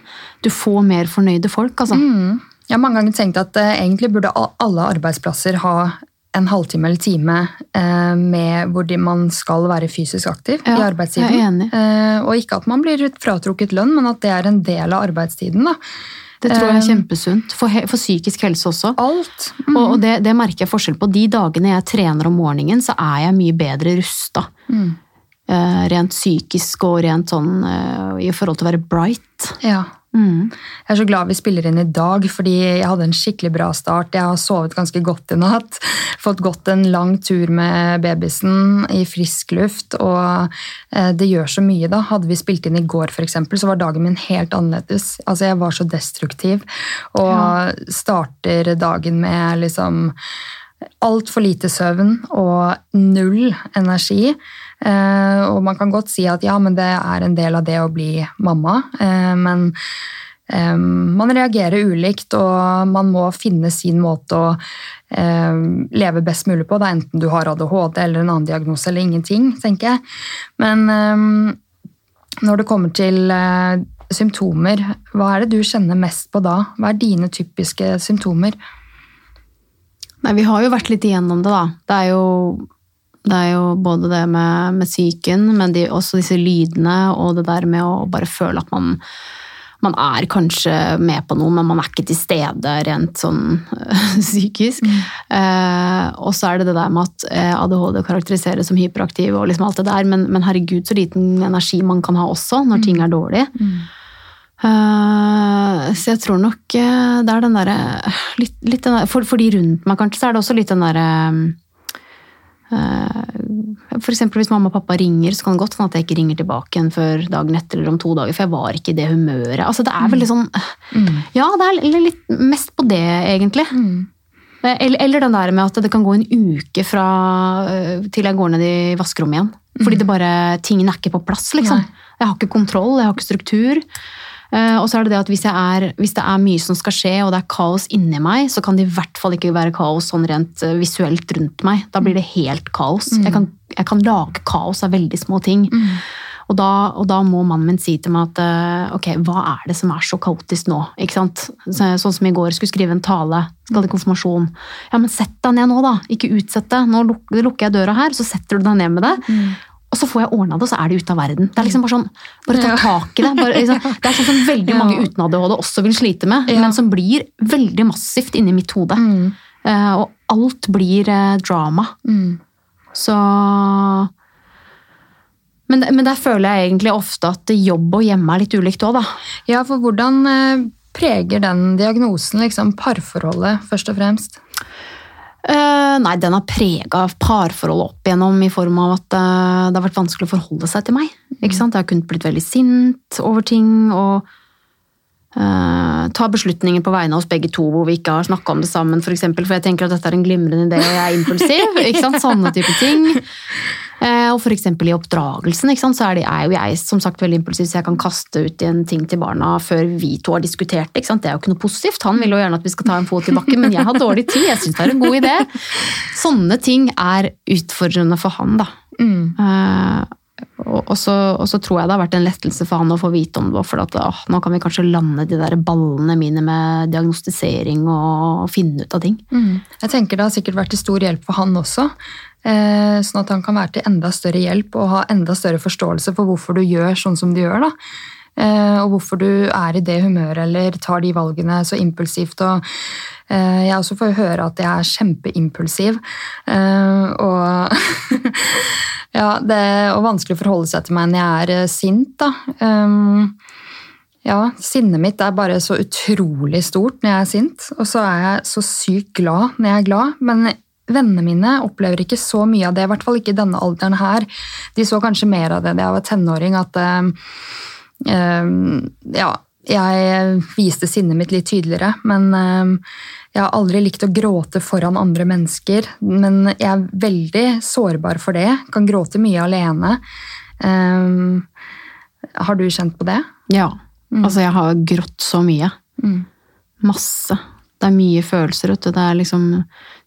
Du får mer fornøyde folk, altså. Mm. Jeg har mange ganger tenkt at uh, egentlig burde alle arbeidsplasser ha en halvtime eller time eh, med hvor man skal være fysisk aktiv ja, i arbeidstiden. Eh, og ikke at man blir fratrukket lønn, men at det er en del av arbeidstiden. da. Det tror jeg er kjempesunt. For, for psykisk helse også. Alt. Mm. Og, og det, det, merker jeg forskjell på. De dagene jeg trener om morgenen, så er jeg mye bedre rusta. Mm. Eh, rent psykisk og rent sånn uh, i forhold til å være bright. Ja. Mm. Jeg er så glad vi spiller inn i dag, fordi jeg hadde en skikkelig bra start. Jeg har sovet ganske godt i natt. [laughs] Fått gått en lang tur med babysen i frisk luft. Og eh, det gjør så mye, da. Hadde vi spilt inn i går, f.eks., så var dagen min helt annerledes. Altså, jeg var så destruktiv. Og ja. starter dagen med liksom altfor lite søvn og null energi. Eh, og man kan godt si at ja, men det er en del av det å bli mamma, eh, men eh, man reagerer ulikt, og man må finne sin måte å leve best mulig på. Er enten du har ADHD eller en annen diagnose eller ingenting, tenker jeg. Men når det kommer til symptomer, hva er det du kjenner mest på da? Hva er dine typiske symptomer? Nei, Vi har jo vært litt igjennom det, da. Det er jo det er jo både det med, med psyken, men de, også disse lydene og det der med å bare føle at man, man er kanskje med på noe, men man er ikke til stede rent sånn [laughs] psykisk. Mm. Eh, og så er det det der med at eh, ADHD karakteriseres som hyperaktiv, og liksom alt det der, men, men, herregud så liten energi man kan ha også når mm. ting er dårlig. Mm. Uh, så jeg tror nok uh, det er den derre for, for, de rundt meg, kanskje, så er det også litt den derre Eh, eksempel hvis mamma og pappa ringer, så kan det godt hende at jeg ikke ringer tilbake igjen før dagen etter eller om to dager, for jeg var ikke i det humøret. Altså, det er veldig sånn mm. Ja, det er litt mest på det, egentlig. Mm. Eller, eller, den der med at det kan gå en uke fra, eh, til jeg går ned i vaskerommet igjen. Fordi det bare, tingene er ikke på plass, liksom. Nei. Jeg har ikke kontroll, jeg har ikke struktur. Eh, og så er det det at hvis, jeg er, hvis det er mye som skal skje, og det er kaos inni meg, så kan det i hvert fall ikke være kaos sånn rent eh, visuelt rundt meg. Da blir det helt kaos. Jeg, kan, jeg kan lage kaos av veldig små ting. Og da, og da må mannen min si til meg at eh, ok, hva er det som er så kaotisk nå? Ikke sant? Så, sånn som i går, skulle skrive en tale, skal til konfirmasjon. Ja, men sett deg ned nå, da! Ikke utsett det. Nå lukker jeg døra her, så setter du deg ned med det. Og så får jeg ordna det, og så er det ute av verden. Det er liksom bare sånn, bare ta tak i det. Bare, liksom, det er sånn som veldig [laughs] mange uten ADHD også vil slite med, men som blir veldig massivt inni mitt hode. Eh, og alt blir uh, drama. Mm. Så men, men der føler jeg egentlig ofte at jobb og hjemme er litt ulikt òg, da. Ja, for hvordan eh, preger den diagnosen liksom parforholdet, først og fremst? Eh, nei, den har prega parforholdet opp igjennom i form av at eh, det har vært vanskelig å forholde seg til meg. Ikke sant? Jeg har kunnet blitt veldig sint over ting og uh, ta beslutninger på vegne av oss begge to hvor vi ikke har snakka om det sammen, for, eksempel, for jeg tenker at dette er en glimrende idé, og jeg er impulsiv. ikke sant? Sånne type ting. Eh, og eksempel i oppdragelsen, så er, det, er jo jeg som sagt veldig impulsiv, så jeg kan kaste ut en ting til barna før vi to har diskutert det. Det er jo ikke noe positivt. Han vil jo gjerne at vi skal ta en fot i bakken, men jeg har dårlig tid. Jeg syns det er en god idé. Sånne ting er utfordrende for han, da. Mm. og, og, så, og så tror jeg det har vært en lettelse for han å få vite om det, for at å, nå kan vi kanskje lande de der ballene mine med diagnostisering og finne ut av ting. Jeg tenker det har sikkert vært til stor hjelp for han også. Eh, sånn at han kan være til enda større hjelp og ha enda større forståelse for hvorfor du gjør sånn som du gjør. da. Eh, og hvorfor du er i det humøret eller tar de valgene så impulsivt. og eh, Jeg også får høre at jeg er kjempeimpulsiv. Og [laughs] ja, det er vanskelig å forholde seg til meg når jeg er sint. da. Ja, Sinnet mitt er bare så utrolig stort når jeg er sint, og så er jeg så sykt glad når jeg er glad. Men vennene mine opplever ikke så mye av det, i hvert fall ikke i denne alderen her. De så kanskje mer av det da jeg var tenåring, at eh, eh, ja, jeg viste sinnet mitt litt tydeligere. Men eh, jeg har aldri likt å gråte foran andre mennesker. Men jeg er veldig sårbar for det. Kan gråte mye alene. Eh, har du kjent på det? Ja. Altså, jeg har grått så mye. Masse. Det er mye følelser, vet du. Det er liksom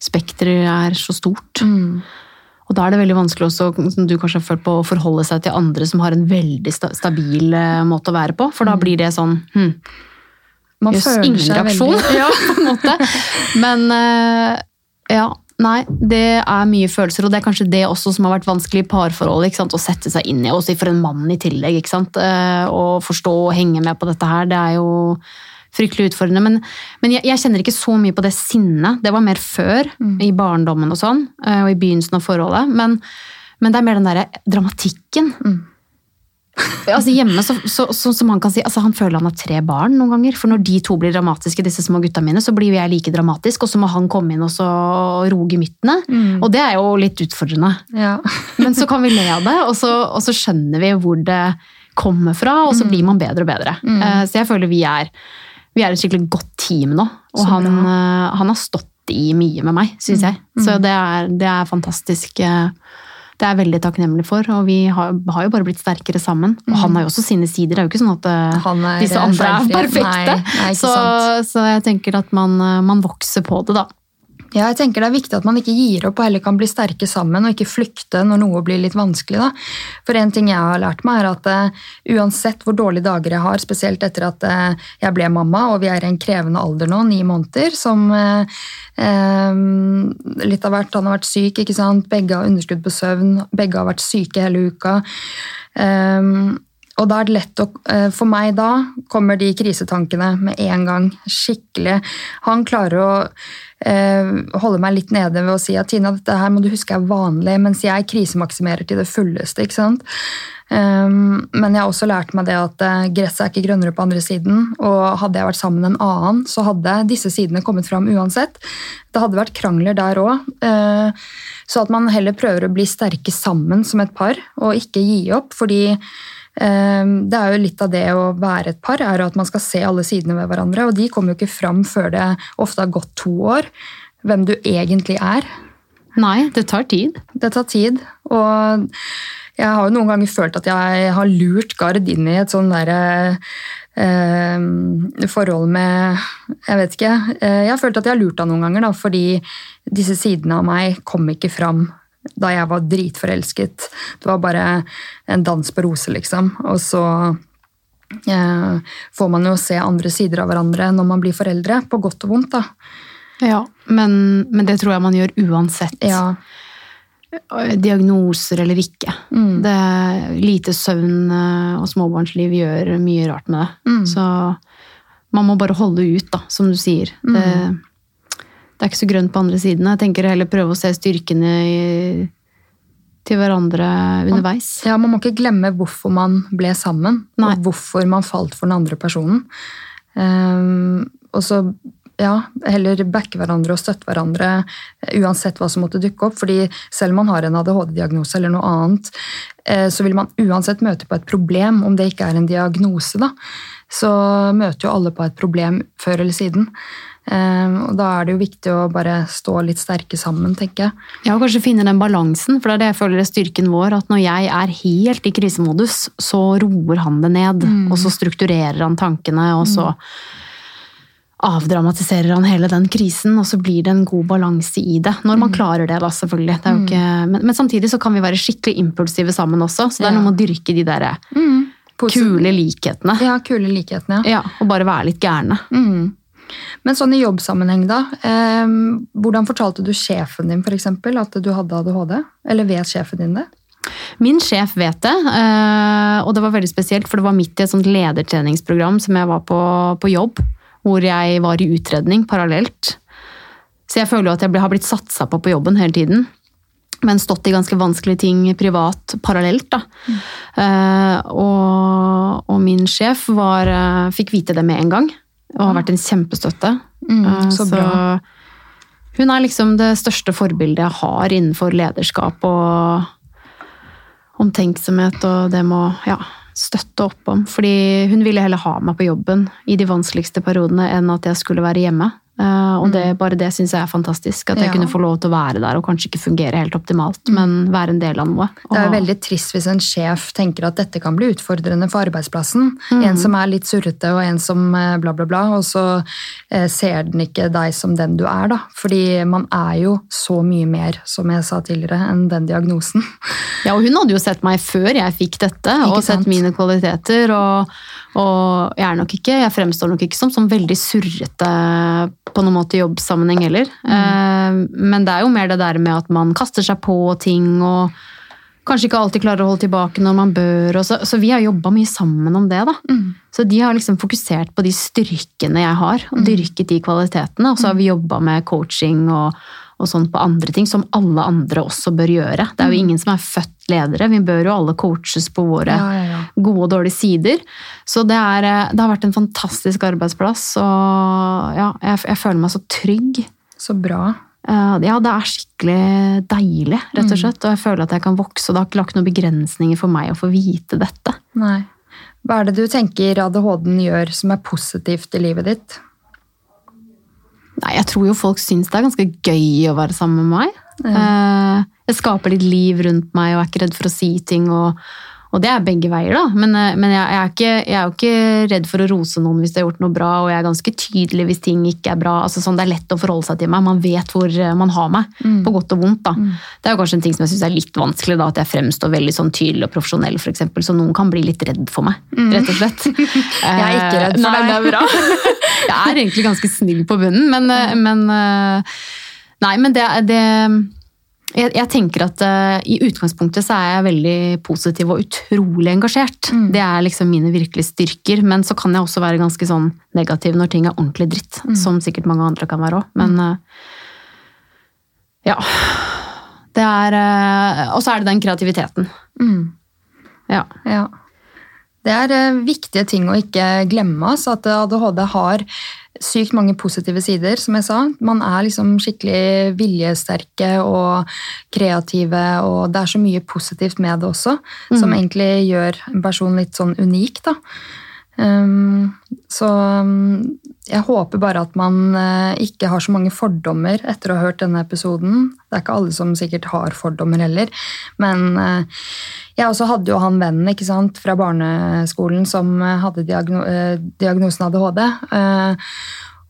Spekteret er så stort. Og da er det veldig vanskelig også, som du kanskje har følt på, å forholde seg til andre som har en veldig sta stabil eh, måte å være på. For da blir det sånn hm, Man jøss, ingen reaksjon, [laughs] ja, på en måte. Men eh, ja, nei, det er mye følelser, og det er kanskje det også som har vært vanskelig i parforholdet. Å sette seg inn i, også for en mann i tillegg. sant? Eh, Å forstå og henge med på dette her, det er jo fryktelig utfordrende. Men, men jeg, jeg kjenner ikke så mye på det sinnet. Det var mer før, i barndommen og sånn, eh, og i begynnelsen av forholdet. Men, men det er mer den derre dramatikken. [laughs] Altså Hjemme, så, så, så, som han kan si, altså han føler han har tre barn noen ganger. For når de to blir dramatiske, disse små gutta mine, så blir jo jeg like dramatisk, og så må han komme inn og så roe gemyttene. Og det er jo litt utfordrende. Ja. [laughs] Men så kan vi le av det, og så, og så skjønner vi hvor det kommer fra, og så blir man bedre og bedre. Mm. Så jeg føler vi er, vi er et skikkelig godt team nå, og han, eh, han har stått i mye med meg, syns jeg. Så det er, det er fantastisk. eh, Det er jeg veldig takknemlig for, og vi har, har jo bare blitt sterkere sammen. Og han har jo også sine sider, det er jo ikke sånn at eh, disse andre er perfekte. Nei, nei, så, så jeg tenker at man, man vokser på det, da. Ja, jeg tenker Det er viktig at man ikke gir opp og heller kan bli sterke sammen og ikke flykte når noe blir litt vanskelig. Da. For en ting jeg har lært meg er at uh, uansett hvor dårlige dager jeg har, spesielt etter at uh, jeg ble mamma og vi er i en krevende alder nå, ni måneder, som uh, litt av hvert Han har vært syk, ikke sant? begge har underskudd på søvn, begge har vært syke hele uka. Um, og da er det lett å, eh, For meg da kommer de krisetankene med en gang. Skikkelig. Han klarer å eh, holde meg litt nede ved å si at Tina, dette her må du huske er vanlig, mens jeg krisemaksimerer til det fulleste. ikke sant? Um, men jeg har også lært meg det at eh, gresset er ikke grønnere på andre siden. Og hadde jeg vært sammen med en annen, så hadde disse sidene kommet fram uansett. Det hadde vært krangler der òg. så at man heller prøver å bli sterke sammen som et par, og ikke gi opp. fordi Det er jo litt av det å være et par, er at man skal se alle sidene ved hverandre. Og de kommer jo ikke fram før det ofte har gått to år. Hvem du egentlig er. Nei, det tar tid. Det tar tid. Og jeg har jo noen ganger følt at jeg har lurt Gard inn i et sånn derre eh, forhold med Jeg vet ikke. Eh, jeg har følt at jeg har lurt han noen ganger, da, fordi disse sidene av meg kom ikke fram da jeg var dritforelsket. Det var bare en dans på roser, liksom. Og så eh, får man jo se andre sider av hverandre når man blir foreldre, på godt og vondt, da. Ja, men, men det tror jeg man gjør uansett. Ja. Diagnoser eller ikke. Mm. Det, lite søvn eh, og småbarnsliv gjør mye rart med det. Mm. Så man må bare holde ut, da, som du sier. Mm. Det, er ikke så grønt på andre siden. Jeg tenker heller prøve å se styrkene i, til hverandre underveis. Ja, Man må ikke glemme hvorfor man ble sammen, Nei. og hvorfor man falt for den andre personen. Um, og så ja, heller backe hverandre og støtte hverandre eh, uansett hva som måtte dukke opp. fordi selv om man har en ADHD-diagnose eller noe annet, eh, så vil man uansett møte på et problem, om det ikke er en diagnose. da. Så møter jo alle på et problem før eller siden. Ehm, og da er det jo viktig å bare stå litt sterke sammen, tenker jeg. Ja, og kanskje finne den balansen, for det er det jeg føler er styrken vår. At når jeg er helt i krisemodus, så roer han det ned. Og så strukturerer han tankene, og så avdramatiserer han hele den krisen, og så blir det en god balanse i det. Når man klarer det, da, selvfølgelig. Det jo ikke, men, men samtidig så kan vi være skikkelig impulsive sammen også, så det er noe med å dyrke de der mm. kule likhetene. Ja, kule likhetene, ja. Ja, og bare være litt gærne. Mm. Men sånn i jobbsammenheng, da. Eh, hvordan fortalte du sjefen din for eksempel, at du hadde ADHD? Eller vet sjefen din det? Min sjef vet det, eh, og det var veldig spesielt, for det var midt i et sånt ledertreningsprogram som jeg var på på jobb, hvor jeg var i utredning parallelt. Så jeg føler jo at jeg har blitt satsa på på jobben hele tiden. Men stått i ganske vanskelige ting privat parallelt. da. Eh, og, og min sjef var, eh, fikk vite det med en gang, og har vært en kjempestøtte. Mm, Eh, så bra. hun er liksom det største forbildet jeg har innenfor lederskap og omtenksomhet og det må ja, støtte opp om. Fordi hun ville heller ha meg på jobben i de vanskeligste periodene enn at jeg skulle være hjemme. Eh, og det, bare det syns jeg er fantastisk. At jeg Ja. kunne få lov til å være der og kanskje ikke fungere helt optimalt, men være en del av noe. Det er veldig trist hvis en sjef tenker at dette kan bli utfordrende for arbeidsplassen. Mm. En som er litt surrete og en som eh, bla, bla, bla, og så eh, ser den ikke deg som den du er, da. Fordi man er jo så mye mer, som jeg sa tidligere, enn den diagnosen. Ja, og hun hadde jo sett meg før jeg fikk dette, og sant? sett mine kvaliteter. Og, og jeg er nok ikke, jeg fremstår nok ikke som, som veldig surrete på noen måte i jobbsammenheng heller. Eh, men det er jo mer det der med at man kaster seg på ting og kanskje ikke alltid klarer å holde tilbake når man bør. Og så, så vi har jobba mye sammen om det. da. Så de har liksom fokusert på de styrkene jeg har, og dyrket de kvalitetene. Og så har vi jobba med coaching og, og sånn på andre ting, som alle andre også bør gjøre. Det er jo ingen som er født ledere. Vi bør jo alle coaches på våre Ja, ja, ja. gode og dårlige sider. Så det, er, eh, det har vært en fantastisk arbeidsplass, og ja, jeg, jeg føler meg så trygg. Så bra. Eh, Ja, det er skikkelig deilig, rett og slett. Og jeg føler at jeg kan vokse, og det har ikke lagt noen begrensninger for meg å få vite dette. Nei. Hva er det du tenker ADHD-en gjør som er positivt i livet ditt? Nei, jeg tror jo folk syns det er ganske gøy å være sammen med meg. Ja. Jeg skaper litt liv rundt meg og er ikke redd for å si ting. Og, og det er begge veier, da. Men, eh, men jeg, jeg, er ikke, jeg er jo ikke redd for å rose noen hvis de har gjort noe bra, og jeg er ganske tydelig hvis ting ikke er bra. Altså, sånn, det er lett å forholde seg til meg. Man vet hvor eh, man har meg, på godt og vondt. da. Det er jo kanskje en ting som jeg syns er litt vanskelig, da, at jeg fremstår veldig sånn tydelig og profesjonell, eksempel, så noen kan bli litt redd for meg, rett og slett. [laughs] Jeg er ikke redd for deg. det er bra. [laughs] Jeg er egentlig ganske snill på bunnen, men, eh, men eh, Nei, men det, det jeg, jeg tenker at uh, I utgangspunktet så er jeg veldig positiv og utrolig engasjert. Det er liksom mine virkelige styrker. Men så kan jeg også være ganske sånn negativ når ting er ordentlig dritt. Som sikkert mange andre kan være òg. Men uh, ja. Det er uh, Og så er det den kreativiteten. Mm. Ja. Ja. Det er viktige ting å ikke glemme. Så at ADHD har sykt mange positive sider, som jeg sa. Man er liksom skikkelig viljesterke og kreative, og det er så mye positivt med det også, som egentlig gjør en person litt sånn unik, da. Um, så um, jeg håper bare at man uh, ikke har så mange fordommer etter å ha hørt denne episoden. Det er ikke alle som sikkert har fordommer heller. Men eh, jeg også hadde jo han vennen ikke sant, fra barneskolen som eh, hadde diagno diagnosen ADHD.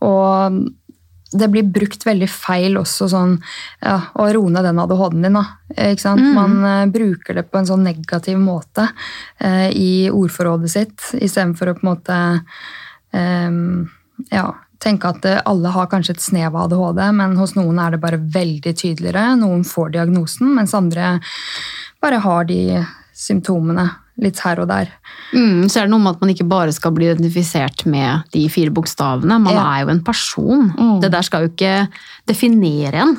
Og det blir brukt veldig feil også sånn ja, å roe ned den ADHD-en din. da? Mm. Man bruker det på en sånn negativ måte i ordforrådet sitt, istedenfor å på en måte um, ja, tenke at alle har kanskje et snev av ADHD, men hos noen er det bare veldig tydeligere. Noen får diagnosen, mens andre bare har de symptomene litt her og der. Mm, så er det noe med at man ikke bare skal bli identifisert med de fire bokstavene. Man ja. er jo en person. Mm. Det der skal jo ikke definere en.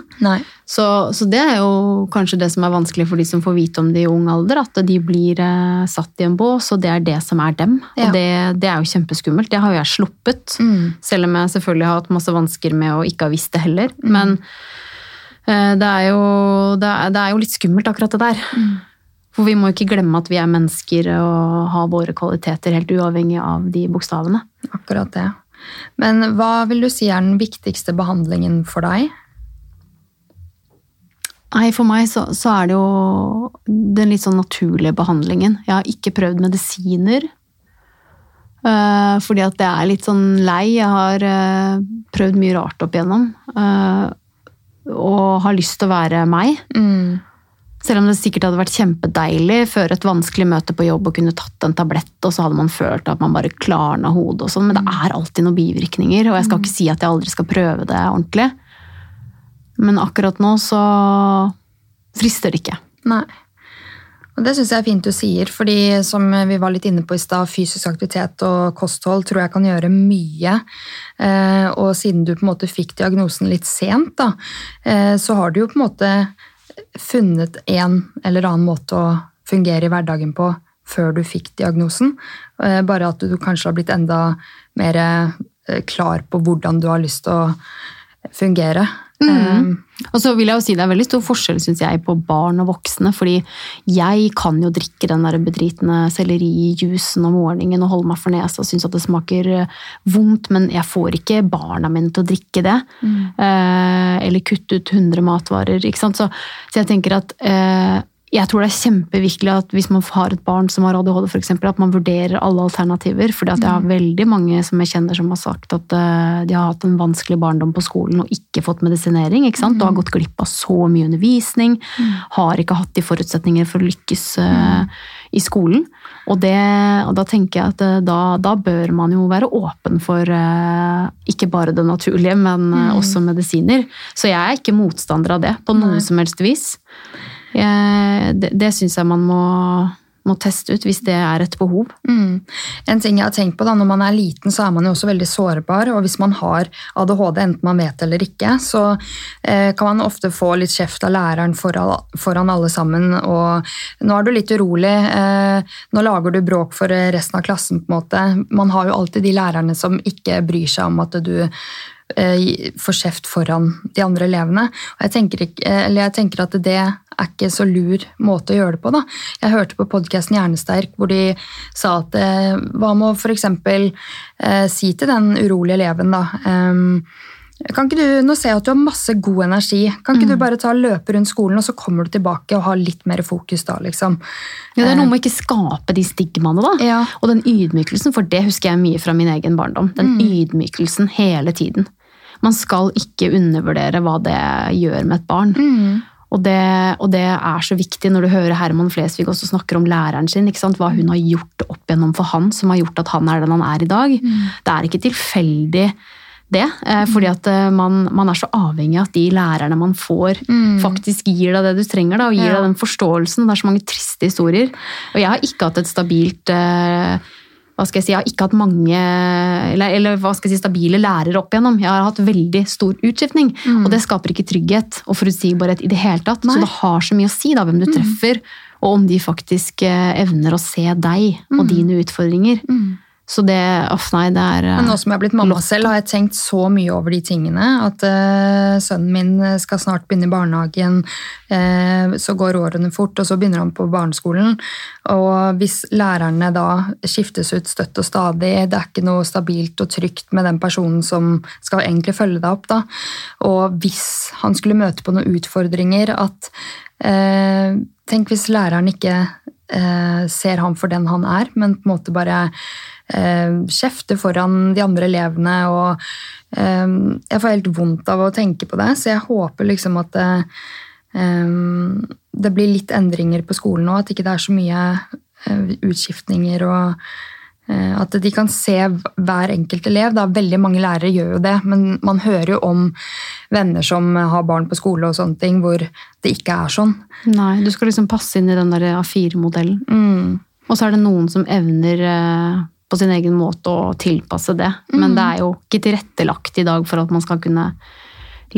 Så, så, det er jo kanskje det som er vanskelig for de som får vite om det i ung alder. At de blir eh, satt i en bås, og det er det som er dem. Ja. Og det, det, er jo kjempeskummelt. Det har jo jeg sluppet. Mm. Selv om jeg selvfølgelig har hatt masse vansker med å ikke ha visst det heller. Mm. Men eh, det, er jo, det, er, det, er jo, litt skummelt, akkurat det der. For vi må ikke glemme at vi er mennesker og har våre kvaliteter helt uavhengig av de bokstavene. Akkurat det. Men hva vil du si er den viktigste behandlingen for deg? Nei, For meg så, så, er det jo den litt sånn naturlige behandlingen. Jeg har ikke prøvd medisiner. Uh, fordi at det er litt sånn lei. Jeg har uh, prøvd mye rart opp igjennom. Uh, og har lyst til å være meg. Mm. Selv om det sikkert hadde vært kjempedeilig før et vanskelig møte på jobb og kunne tatt en tablett, og så hadde man følt at man bare klarna hodet og sånn, men det mm. er alltid noen bivirkninger, og jeg skal mm. ikke si at jeg aldri skal prøve det ordentlig. Men akkurat nå så frister det ikke. Nei. Og Det syns jeg er fint du sier, fordi som vi var litt inne på i stad, fysisk aktivitet og kosthold tror jeg kan gjøre mye. Eh, og siden du på en måte fikk diagnosen litt sent, da, eh, så har du jo på en måte funnet en eller annen måte å fungere i hverdagen på før du fikk diagnosen. Eh, bare at du kanskje har blitt enda mer eh, klar på hvordan du har lyst til å fungere. Mm. Um, og så vil jeg jo si Det er veldig stor forskjell synes jeg, på barn og voksne. fordi jeg kan jo drikke den der bedritne sellerijuicen om morgenen og holde meg for nesa og synes at det smaker vondt, men jeg får ikke barna mine til å drikke det. Mm. Eh, eller kutte ut 100 matvarer. ikke sant? Så, så jeg tenker at eh, jeg tror det er kjempeviktig at hvis man har et barn som har ADHD, for eksempel, at man vurderer alle alternativer. fordi at jeg har mm. veldig mange som jeg kjenner som har sagt at uh, de har hatt en vanskelig barndom på skolen og ikke fått medisinering. ikke sant? Mm. Og har gått glipp av så mye undervisning. Mm. Har ikke hatt de forutsetninger for å lykkes uh, i skolen. Og, det, og, da tenker jeg at uh, da, da, bør man jo være åpen for ikke bare det naturlige, men mm. også medisiner. Så jeg er ikke motstander av det på noe som helst vis. Jeg, det det syns jeg man må, må, teste ut hvis det er et behov. Mm. En ting jeg har tenkt på da, Når man er liten, så er man jo også veldig sårbar. Og hvis man har ADHD, enten man vet eller ikke, så eh, kan man ofte få litt kjeft av læreren foran, alle sammen. Og nå er du litt urolig, eh, nå lager du bråk for resten av klassen. på en måte. Man har jo alltid de lærerne som ikke bryr seg om at du Eh, får kjeft foran de andre elevene. Og jeg tenker, ikke, eh, jeg tenker, at det er ikke så lur måte å gjøre det på. Da. Jeg hørte på podkasten Hjernesterk hvor de sa at eh, hva med å f.eks. Eh, si til den urolige eleven da um, kan ikke du, Nå ser jeg at du har masse god energi. Kan ikke mm. du bare ta løpe rundt skolen, og så kommer du tilbake og har litt mer fokus da? liksom? Ja, Det er noe med å ikke skape de stigmaene, da. Ja. Og den ydmykelsen, for det husker jeg mye fra min egen barndom. Den mm. ydmykelsen hele tiden man skal ikke undervurdere hva det gjør med et barn. Mm. Og, det, og, det, er så viktig når du hører Herman Flesvig også snakker om læreren sin. Hva hun har gjort opp gjennom for han som har gjort at han er den han er i dag. Mm. Det er ikke tilfeldig det. Eh, fordi at eh, man, man, er så avhengig av at de lærerne man får, mm. faktisk gir deg det du trenger. Da, og gir ja. deg den forståelsen. Det er så mange triste historier. Og jeg har ikke hatt et stabilt eh, hva skal jeg si, jeg har ikke hatt mange eller, eller, hva skal jeg si, stabile lærere opp igjennom. Jeg har hatt veldig stor utskiftning, mm. og det skaper ikke trygghet og forutsigbarhet i det hele tatt. Nei. Så det har så mye å si da, hvem du mm. treffer, og om de faktisk eh, evner å se deg og mm. dine utfordringer. Mm. Så det Uff, nei, det er Men nå som jeg har blitt mamma selv, har jeg tenkt så mye over de tingene. At uh, sønnen min skal snart begynne i barnehagen, uh, så går årene fort, og så begynner han på barneskolen. Og hvis lærerne da skiftes ut støtt og stadig, det er ikke noe stabilt og trygt med den personen som skal egentlig følge deg opp, da. Og hvis han skulle møte på noen utfordringer, at uh, Tenk hvis læreren ikke ser ham for den han er, men på en måte bare kjefter foran de andre elevene. og eh, Jeg får helt vondt av å tenke på det, så jeg håper liksom at det, eh, det blir litt endringer på skolen nå. At ikke det er så mye eh, utskiftninger og eh, at de kan se hver enkelt elev. Da. Veldig mange lærere gjør jo det, men man hører jo om venner som har barn på skole og sånne ting, hvor det ikke er sånn. Nei, du skal liksom passe inn i den der A4-modellen. Mm. Og så er det noen som evner eh, på sin egen måte å tilpasse det. Men det er jo ikke tilrettelagt i dag for at man skal kunne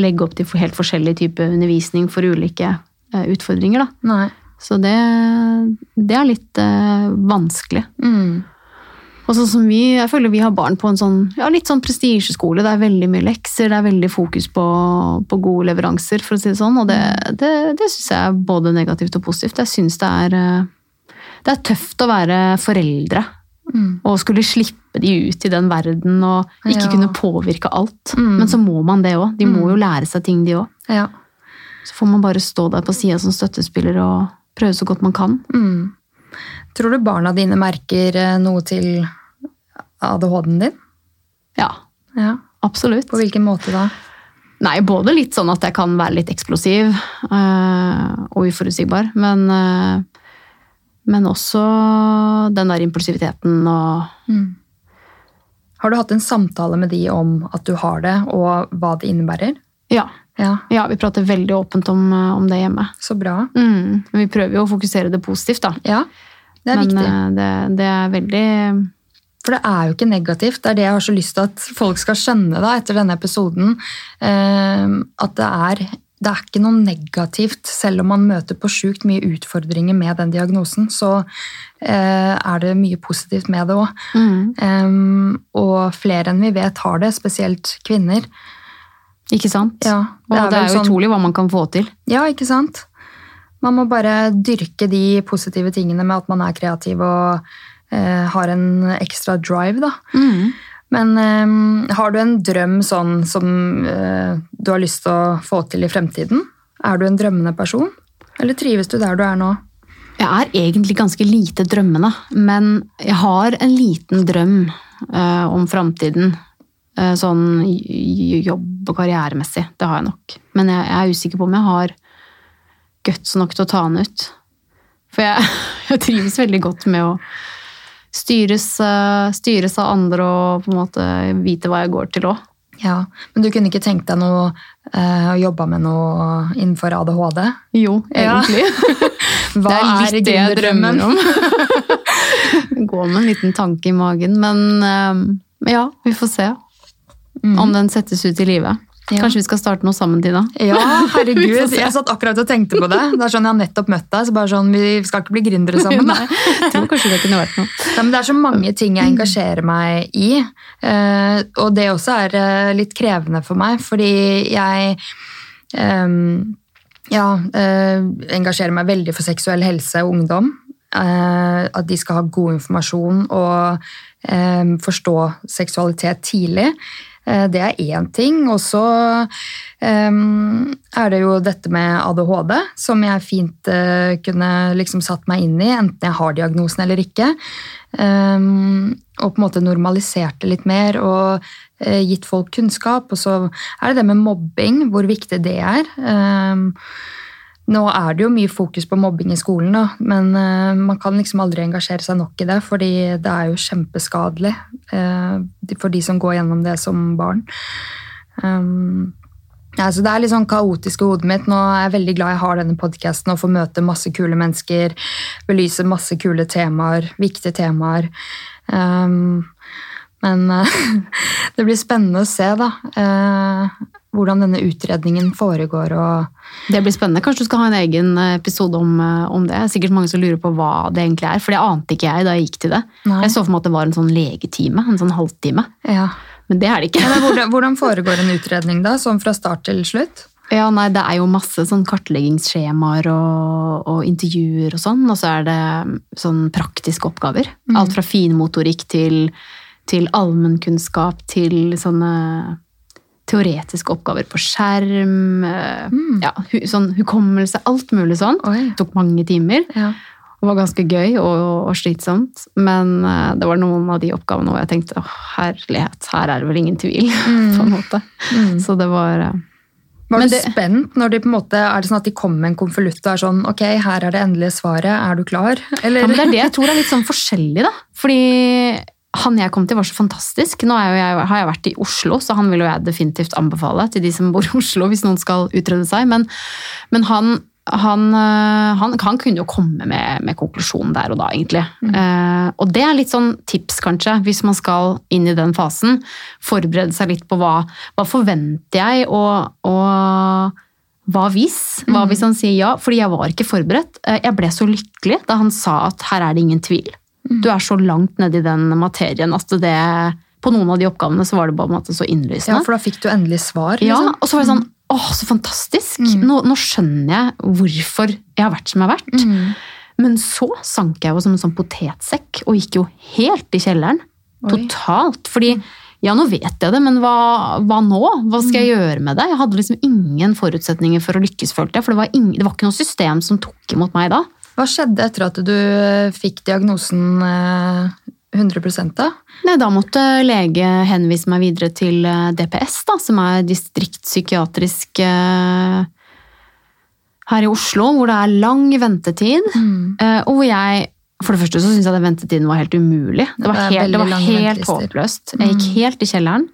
legge opp til helt forskjellig type undervisning for ulike eh, utfordringer. Da. Nei. Så det, det er litt eh, vanskelig. Mm. Og sånn som vi, jeg føler vi har barn på en sånn, ja, litt sånn prestisjeskole. Det er veldig mye lekser, det er veldig fokus på, på gode leveranser, for å si det sånn. Og det, det, det syns jeg er både negativt og positivt. Jeg syns det er eh, Det er tøft å være foreldre. Mm. Og skulle slippe de ut i den verden og ikke Ja. kunne påvirke alt. Mm. Men så må man det òg. De må jo lære seg ting, de òg. Ja. Så får man bare stå der på sida som støttespiller og prøve så godt man kan. Mm. Tror du barna dine merker eh, noe til ADHD-en din? Ja, Ja. absolutt. På hvilken måte da? Nei, både litt sånn at jeg kan være litt eksplosiv øh, og uforutsigbar, men, eh, men også den der impulsiviteten og Mm. Har du hatt en samtale med de om at du har det, og hva det innebærer? Ja, Ja, ja vi prater veldig åpent om, eh, om det hjemme. så bra. Mm, men vi prøver jo å fokusere det positivt, da. Ja, det er men viktig. Men det, det er veldig For det er jo ikke negativt. Det er det jeg har så lyst til at folk skal skjønne da, etter denne episoden. eh, At det er, det er ikke noe negativt, selv om man møter på sjukt mye utfordringer med den diagnosen. Så eh, er det mye positivt med det òg. mm, og flere enn vi vet har det, spesielt kvinner. Ikke sant? Ja, og det er, jo sånn- utrolig hva man kan få til. Ja, ikke sant? Man må bare dyrke de positive tingene med at man er kreativ og eh, har en ekstra drive, da. Mm. Men eh, har du en drøm sånn som eh, du har lyst til å få til i fremtiden? Er du en drømmende person? Eller trives du der du er nå? Jeg er egentlig ganske lite drømmende, men jeg har en liten drøm uh, om framtiden. Uh, sånn jobb- og karrieremessig. Det har jeg nok. Men jeg, jeg er usikker på om jeg har guts nok til å ta den ut. For jeg, [laughs] jeg trives veldig godt med å styres, eh, styres av andre og på en måte vite hva jeg går til òg. Ja, Men du kunne ikke tenkt deg noe eh, å jobbe med noe innenfor ADHD? Jo, Ja. egentlig. [laughs] Hva det er litt det jeg drømmer om. [laughs] Gå med en liten tanke i magen, men eh, ja, vi får se om den settes ut i livet. Ja. Kanskje vi skal starte noe sammen, Tina? Ja, herregud. [laughs] Jeg satt akkurat og tenkte på det. Det er sånn Jeg har nettopp møtt deg, så bare sånn, vi skal ikke bli gründere [laughs] sammen. Nei, jeg tror kanskje det kunne vært noe. Ja, men det er så mange ting jeg engasjerer meg i, eh, og det også er eh, litt krevende for meg, fordi jeg eh, ja, eh, engasjerer meg veldig for seksuell helse og ungdom. At de skal ha god informasjon og eh, forstå seksualitet tidlig. Eh, Det er én ting. Og så eh, er det jo dette med ADHD, som jeg fint eh, kunne liksom satt meg inn i, enten jeg har diagnosen eller ikke. Eh, og på en måte normalisert det litt mer og eh, gitt folk kunnskap. Og så er det det med mobbing, hvor viktig det er. Nå er det jo mye fokus på mobbing i skolen, da, men eh, man kan liksom aldri engasjere seg nok i det, fordi det er jo kjempeskadelig eh, for de som går gjennom det som barn. Um, ja, Det er litt sånn kaotisk i hodet mitt. Nå er jeg veldig glad jeg har denne podkasten og får møte masse kule mennesker, belyse masse kule temaer, viktige temaer. Um, men eh, [laughs] det blir spennende å se, da. Hvordan denne utredningen foregår og Det blir spennende. Kanskje du skal ha en egen eh, episode om, eh, om det. Sikkert mange som lurer på hva det egentlig er, for det ante ikke jeg da jeg gikk til det. Nei. Jeg så for meg at det var en sånn legetime, en sånn halvtime. Ja. Men det er det ikke. Men hvordan, hvordan foregår en utredning, da? Sånn fra start til slutt? [laughs] Ja, nei, Det er jo masse sånn kartleggingsskjemaer og, og intervjuer og sånn, og så er det sånn praktiske oppgaver. Alt fra finmotorikk til, til allmennkunnskap til sånne teoretiske oppgaver på skjerm. Mm. Ja, sånn hukommelse, alt mulig sånn. Oi. Tok mange timer. Ja. Det var ganske gøy og, og slitsomt, men eh, det var noen av de oppgavene hvor jeg tenkte å herlighet, her er det vel ingen tvil, [laughs] på en måte. Så det var eh, Var du det- spent når de på en måte, Er det sånn at de kommer med en konvolutt og er sånn Ok, her er det endelige svaret. Er du klar? Eller? Ja, men Det er det jeg tror er litt sånn forskjellig, da. Fordi han jeg kom til, var så fantastisk. Nå er jo jeg, har jeg vært i Oslo, så han vil jo jeg definitivt anbefale til de som bor i Oslo, hvis noen skal utrede seg. Men, men han, han, øh, han, han kunne jo komme med, med konklusjonen der og da, egentlig. Eh, og det er litt sånn tips, kanskje, hvis man skal inn i den fasen. Forberede seg litt på hva, hva forventer jeg, og, og hva hvis? Hva hvis han sier ja? Fordi jeg var ikke forberedt. Eh, Jeg ble så lykkelig da han sa at her er det ingen tvil. Du er så langt nedi den materien at det På noen av de oppgavene så var det bare en måte så Ja, for da fikk du endelig svar? Ja, liksom. og så var det sånn Åh, så fantastisk! Nå, nå skjønner jeg hvorfor jeg har vært som jeg har vært. Men så sank jeg jo som en sånn potetsekk og gikk jo helt i kjelleren. Oi. Totalt. Fordi ja, nå vet jeg det, men hva, hva nå? Hva skal jeg gjøre med det? Jeg hadde liksom ingen forutsetninger for å lykkes, følte jeg. For det var, ingen, det var ikke noe system som tok imot meg da. Hva skjedde etter at du eh, fikk diagnosen eh, 100 da? Nei, da måtte lege henvise meg videre til eh, DPS, da, som er distriktspsykiatrisk eh, her i Oslo, hvor det er lang ventetid. Mm. Og hvor jeg For det første så syns jeg den ventetiden var helt umulig. Det var Det helt, det var helt håpløst. Jeg gikk helt i kjelleren.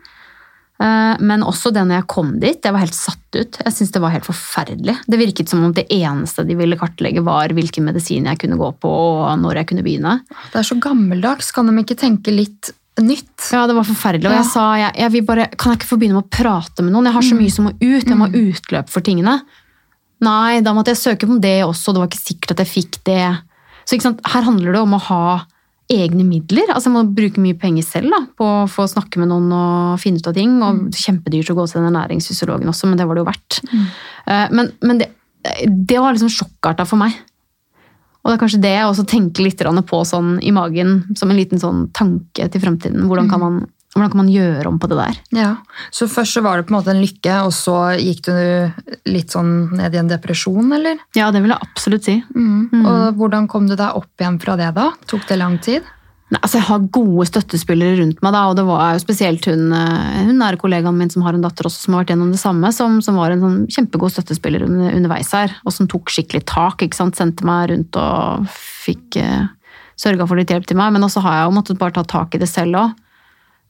Eh, Men også det når jeg kom dit. Jeg var helt satt ut. Jeg syntes det var helt forferdelig. Det virket som om det eneste de ville kartlegge, var hvilken medisin jeg kunne gå på, og når jeg kunne begynne. Det er så gammeldags. Kan de ikke tenke litt nytt? Ja, det var forferdelig. Og Ja. jeg sa jeg, jeg bare, kan jeg ikke få begynne med å prate med noen? Jeg har så mye som må ut. Jeg må ha utløp for tingene. Nei, da måtte jeg søke om det også. Det var ikke sikkert at jeg fikk det. Så her handler det om å ha egne midler. Altså Jeg må bruke mye penger selv da, på å få snakke med noen og finne ut av ting. Og kjempedyrt å gå til den ernæringsfysiologen også, men det var det jo verdt. Mm. Men, men det, det var liksom sjokkarta for meg. Og det er kanskje det jeg også tenker litt på sånn i magen, som en liten sånn tanke til fremtiden. Hvordan kan man, hvordan kan man gjøre om på det der? Ja, Så først så var det på en måte en lykke, og så gikk du litt sånn ned i en depresjon, eller? Ja, det vil jeg absolutt si. Og hvordan kom du deg opp igjen fra det da? Tok det lang tid? Nei, altså Jeg har gode støttespillere rundt meg, da, og det var jo spesielt hun, eh, hun nære kollegaen min som har en datter også, som har vært gjennom det samme, som, som var en sånn kjempegod støttespiller under, underveis her, og som tok skikkelig tak. ikke sant? Sendte meg rundt og fikk eh, sørga for litt hjelp til meg. Men også har jeg jo måttet bare ta tak i det selv òg.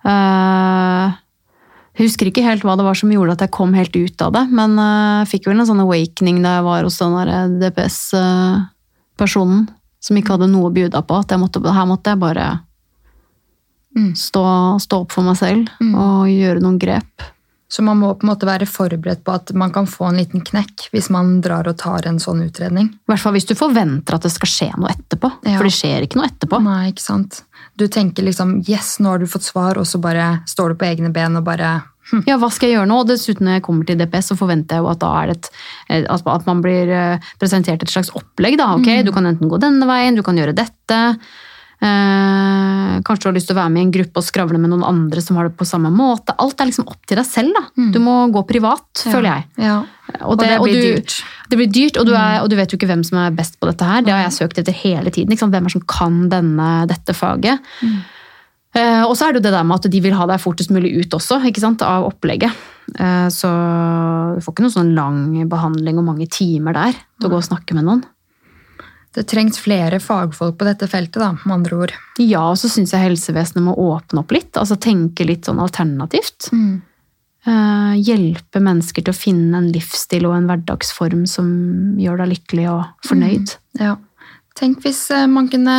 Jeg husker ikke helt hva det var som gjorde at jeg kom helt ut av det, men jeg jeg fikk vel en sånn awakening da jeg var hos den DPS-personen som ikke hadde noe å bjuda på. At jeg måtte, her måtte jeg bare Mm. stå, stå opp for meg selv og gjøre noen grep. Så man må på en måte være forberedt på at man kan få en liten knekk hvis man drar og tar en sånn utredning. I hvert fall hvis du forventer at det skal skje noe etterpå. Ja. For det skjer ikke noe etterpå. Nei, ikke sant? Du tenker liksom 'yes, nå har du fått svar', og så bare står du på egne ben og bare hm, Ja, hva skal jeg gjøre nå? Og dessuten når jeg kommer til DPS, så forventer jeg jo at da er det et, eh, at man blir eh, presentert et slags opplegg. da, ok? Du kan enten gå denne veien, du kan gjøre dette. Eh, kanskje du har lyst til å være med i en gruppe og skravle med noen andre som har det på samme måte. Alt er liksom opp til deg selv. da. Du må gå privat, føler jeg. Ja. Og det blir du, dyrt. Det blir dyrt, og du, er, og du vet jo ikke hvem som er best på dette her. Det har jeg søkt etter hele tiden. Hvem er det som kan denne, dette faget? Eh, og så er det jo det der med at de vil ha deg fortest mulig ut også, ikke sant? av opplegget. Uh, så du får ikke noen sånn lang behandling og mange timer der til å gå og snakke med noen. Det trengs flere fagfolk på dette feltet, da, med andre ord. Ja, og så syns jeg helsevesenet må åpne opp litt. altså Tenke litt sånn alternativt. Eh, hjelpe mennesker til å finne en livsstil og en hverdagsform som gjør deg lykkelig og fornøyd. Ja. Tenk hvis eh, man kunne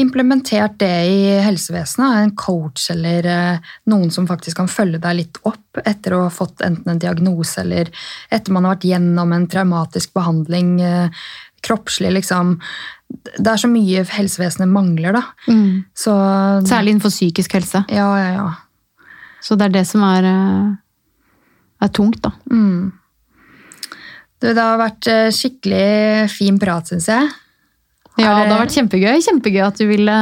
implementert det i helsevesenet. En coach eller eh, noen som faktisk kan følge deg litt opp etter å ha fått enten en diagnose eller etter man har vært gjennom en traumatisk behandling eh, kroppslig, liksom. Det er så mye helsevesenet mangler, da. Mm. Så Særlig innenfor psykisk helse. Ja, ja, ja. Så det er det som er, eh, er tungt, da. Mm. Du, det har vært eh, skikkelig fin prat, syns jeg. Ja, det har vært kjempegøy. Kjempegøy at du ville,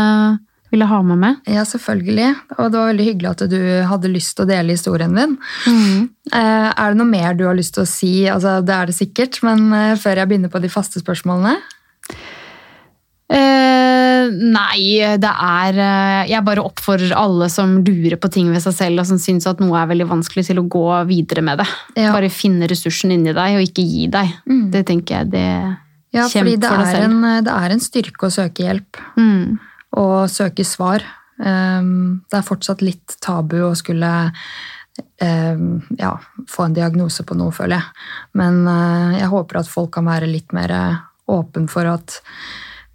ville ha meg med. Ja, selvfølgelig. Og det var veldig hyggelig at du hadde lyst til å dele historien din. Mm. Eh, er det noe mer du har lyst til å si? Altså, det er det sikkert, men eh, før jeg begynner på de faste spørsmålene? Eh, nei, det er eh, Jeg bare oppfordrer alle som lurer på ting ved seg selv, og som syns at noe er veldig vanskelig, til å gå videre med det. Ja. Bare finne ressursen inni deg, og ikke gi deg. Mm. Det tenker jeg. det Ja, fordi det for er, en, det er en styrke å søke hjelp mm. Og søke svar. Um, det er fortsatt litt tabu å skulle um, ja, få en diagnose på noe, føler jeg. Men uh, jeg håper at folk kan være litt mer uh, åpen for at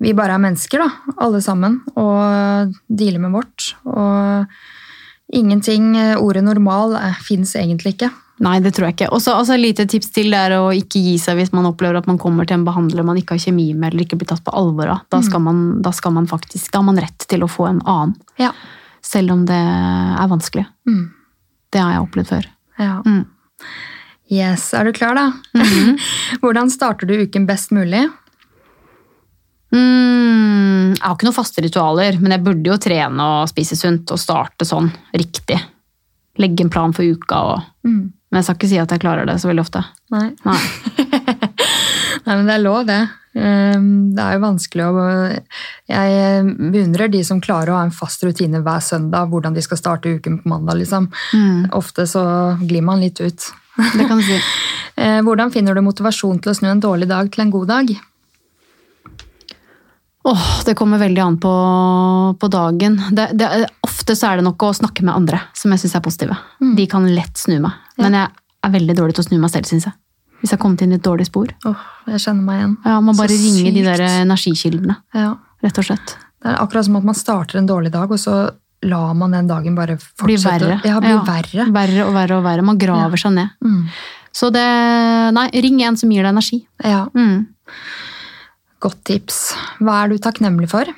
vi bare er mennesker, da, alle sammen, og dealer med vårt. Og ingenting, ordet normal, fins egentlig ikke. Nei, det tror jeg ikke. Også, altså, lite tips til det er å ikke gi seg hvis man opplever at man kommer til en behandler man ikke har kjemi med eller ikke blir tatt på alvor av. Da, skal man, da skal man faktisk, da har man rett til å få en annen. Ja. Selv om det er vanskelig. Mm. Det har jeg opplevd før. ja. Mm. Yes, er du klar, da? [laughs] Hvordan starter du uken best mulig? Mm, jeg har ikke noen faste ritualer, men jeg burde jo trene og spise sunt og starte sånn riktig. Legge en plan for uka. Og, Mm. Men jeg skal ikke si at jeg klarer det så veldig ofte. Nei. Nei. [laughs] Nei, men det er lov, det. Um, Det er jo vanskelig å Jeg beundrer de som klarer å ha en fast rutine hver søndag, hvordan de skal starte uken på mandag, liksom. Mm, Ofte så glir man litt ut. det kan du si. [laughs] Eh, Hvordan finner du motivasjon til å snu en dårlig dag til en god dag? Åh, det kommer veldig an på, på dagen. Det, det, ofte så er det nok å snakke med andre som jeg syns er positive. Mm. De kan lett snu meg. Men jeg er veldig dårlig til å snu meg selv, syns jeg. Hvis jeg har kommet inn i et dårlig spor. Åh, jeg kjenner meg igjen. Ja, Man bare Så ringer de der energikildene, Ja. rett og slett. Det er akkurat som at man starter en dårlig dag, og så lar man den dagen bare fortsette. fortsette. verre. Ja, blir Ja. verre. Verre og verre og verre. Man graver seg ned. Mm. Så det Nei, ring en som gir deg energi. Ja, Mm. Godt tips. Hva er du takknemlig for?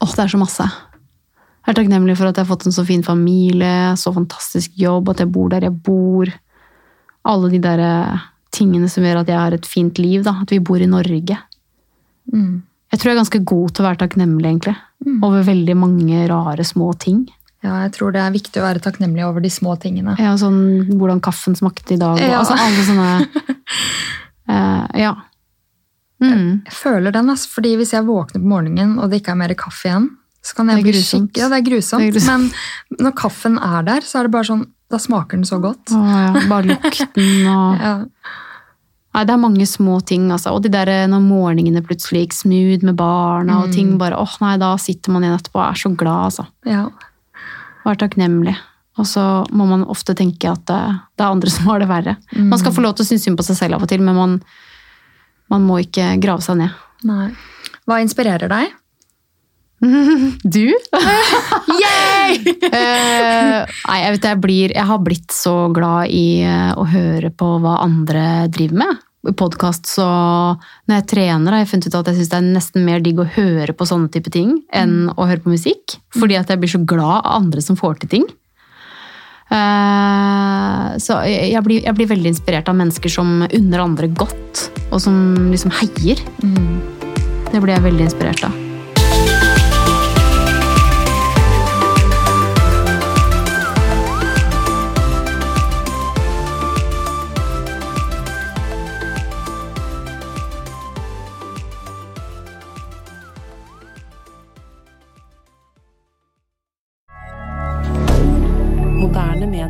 Åh, det er så masse. Jeg er takknemlig for at jeg har fått en så fin familie, så fantastisk jobb, at jeg bor der jeg bor. Alle de der eh, tingene som gjør at jeg har et fint liv. Da. At vi bor i Norge. Mm. Jeg tror jeg er ganske god til å være takknemlig, egentlig. Mm. Over veldig mange rare, små ting. Ja, jeg tror det er viktig å være takknemlig over de små tingene. Ja, sånn hvordan kaffen smakte i dag. Og, Ja. altså alle sånne uh, [laughs] Ja. Mm. Jeg føler den, altså, fordi hvis jeg våkner på morgenen og det ikke er mer kaffe igjen, så kan jeg bli skikkelig Ja, det er grusomt. Det er grusomt. Men når kaffen er der, så er det bare sånn Da smaker den så godt. Å, ja. Bare lukten [laughs] og Ja. Nei, det er mange små ting, altså. Og de der eh, når morgenene plutselig gikk smooth med barna og Mm. ting bare åh nei, da sitter man igjen etterpå og er så glad, altså. ja. Og er takknemlig. Og så må man ofte tenke at det, det er andre som har det verre. Mm. Man skal få lov til å synes synd på seg selv av og til, men man, man må ikke grave seg ned. Nei. Hva inspirerer deg? [laughs] Du? [laughs] [laughs] Eh, nei, jeg vet jeg blir Jeg har blitt så glad i eh, å høre på hva andre driver med. I podkast så Når jeg trener, har jeg funnet ut at jeg syns det er nesten mer digg å høre på sånne type ting enn å høre på musikk. Fordi at jeg blir så glad av andre som får til ting. Eh, så jeg jeg blir, jeg blir veldig inspirert av mennesker som unner andre godt, og som liksom heier. Mm. Det blir jeg veldig inspirert av.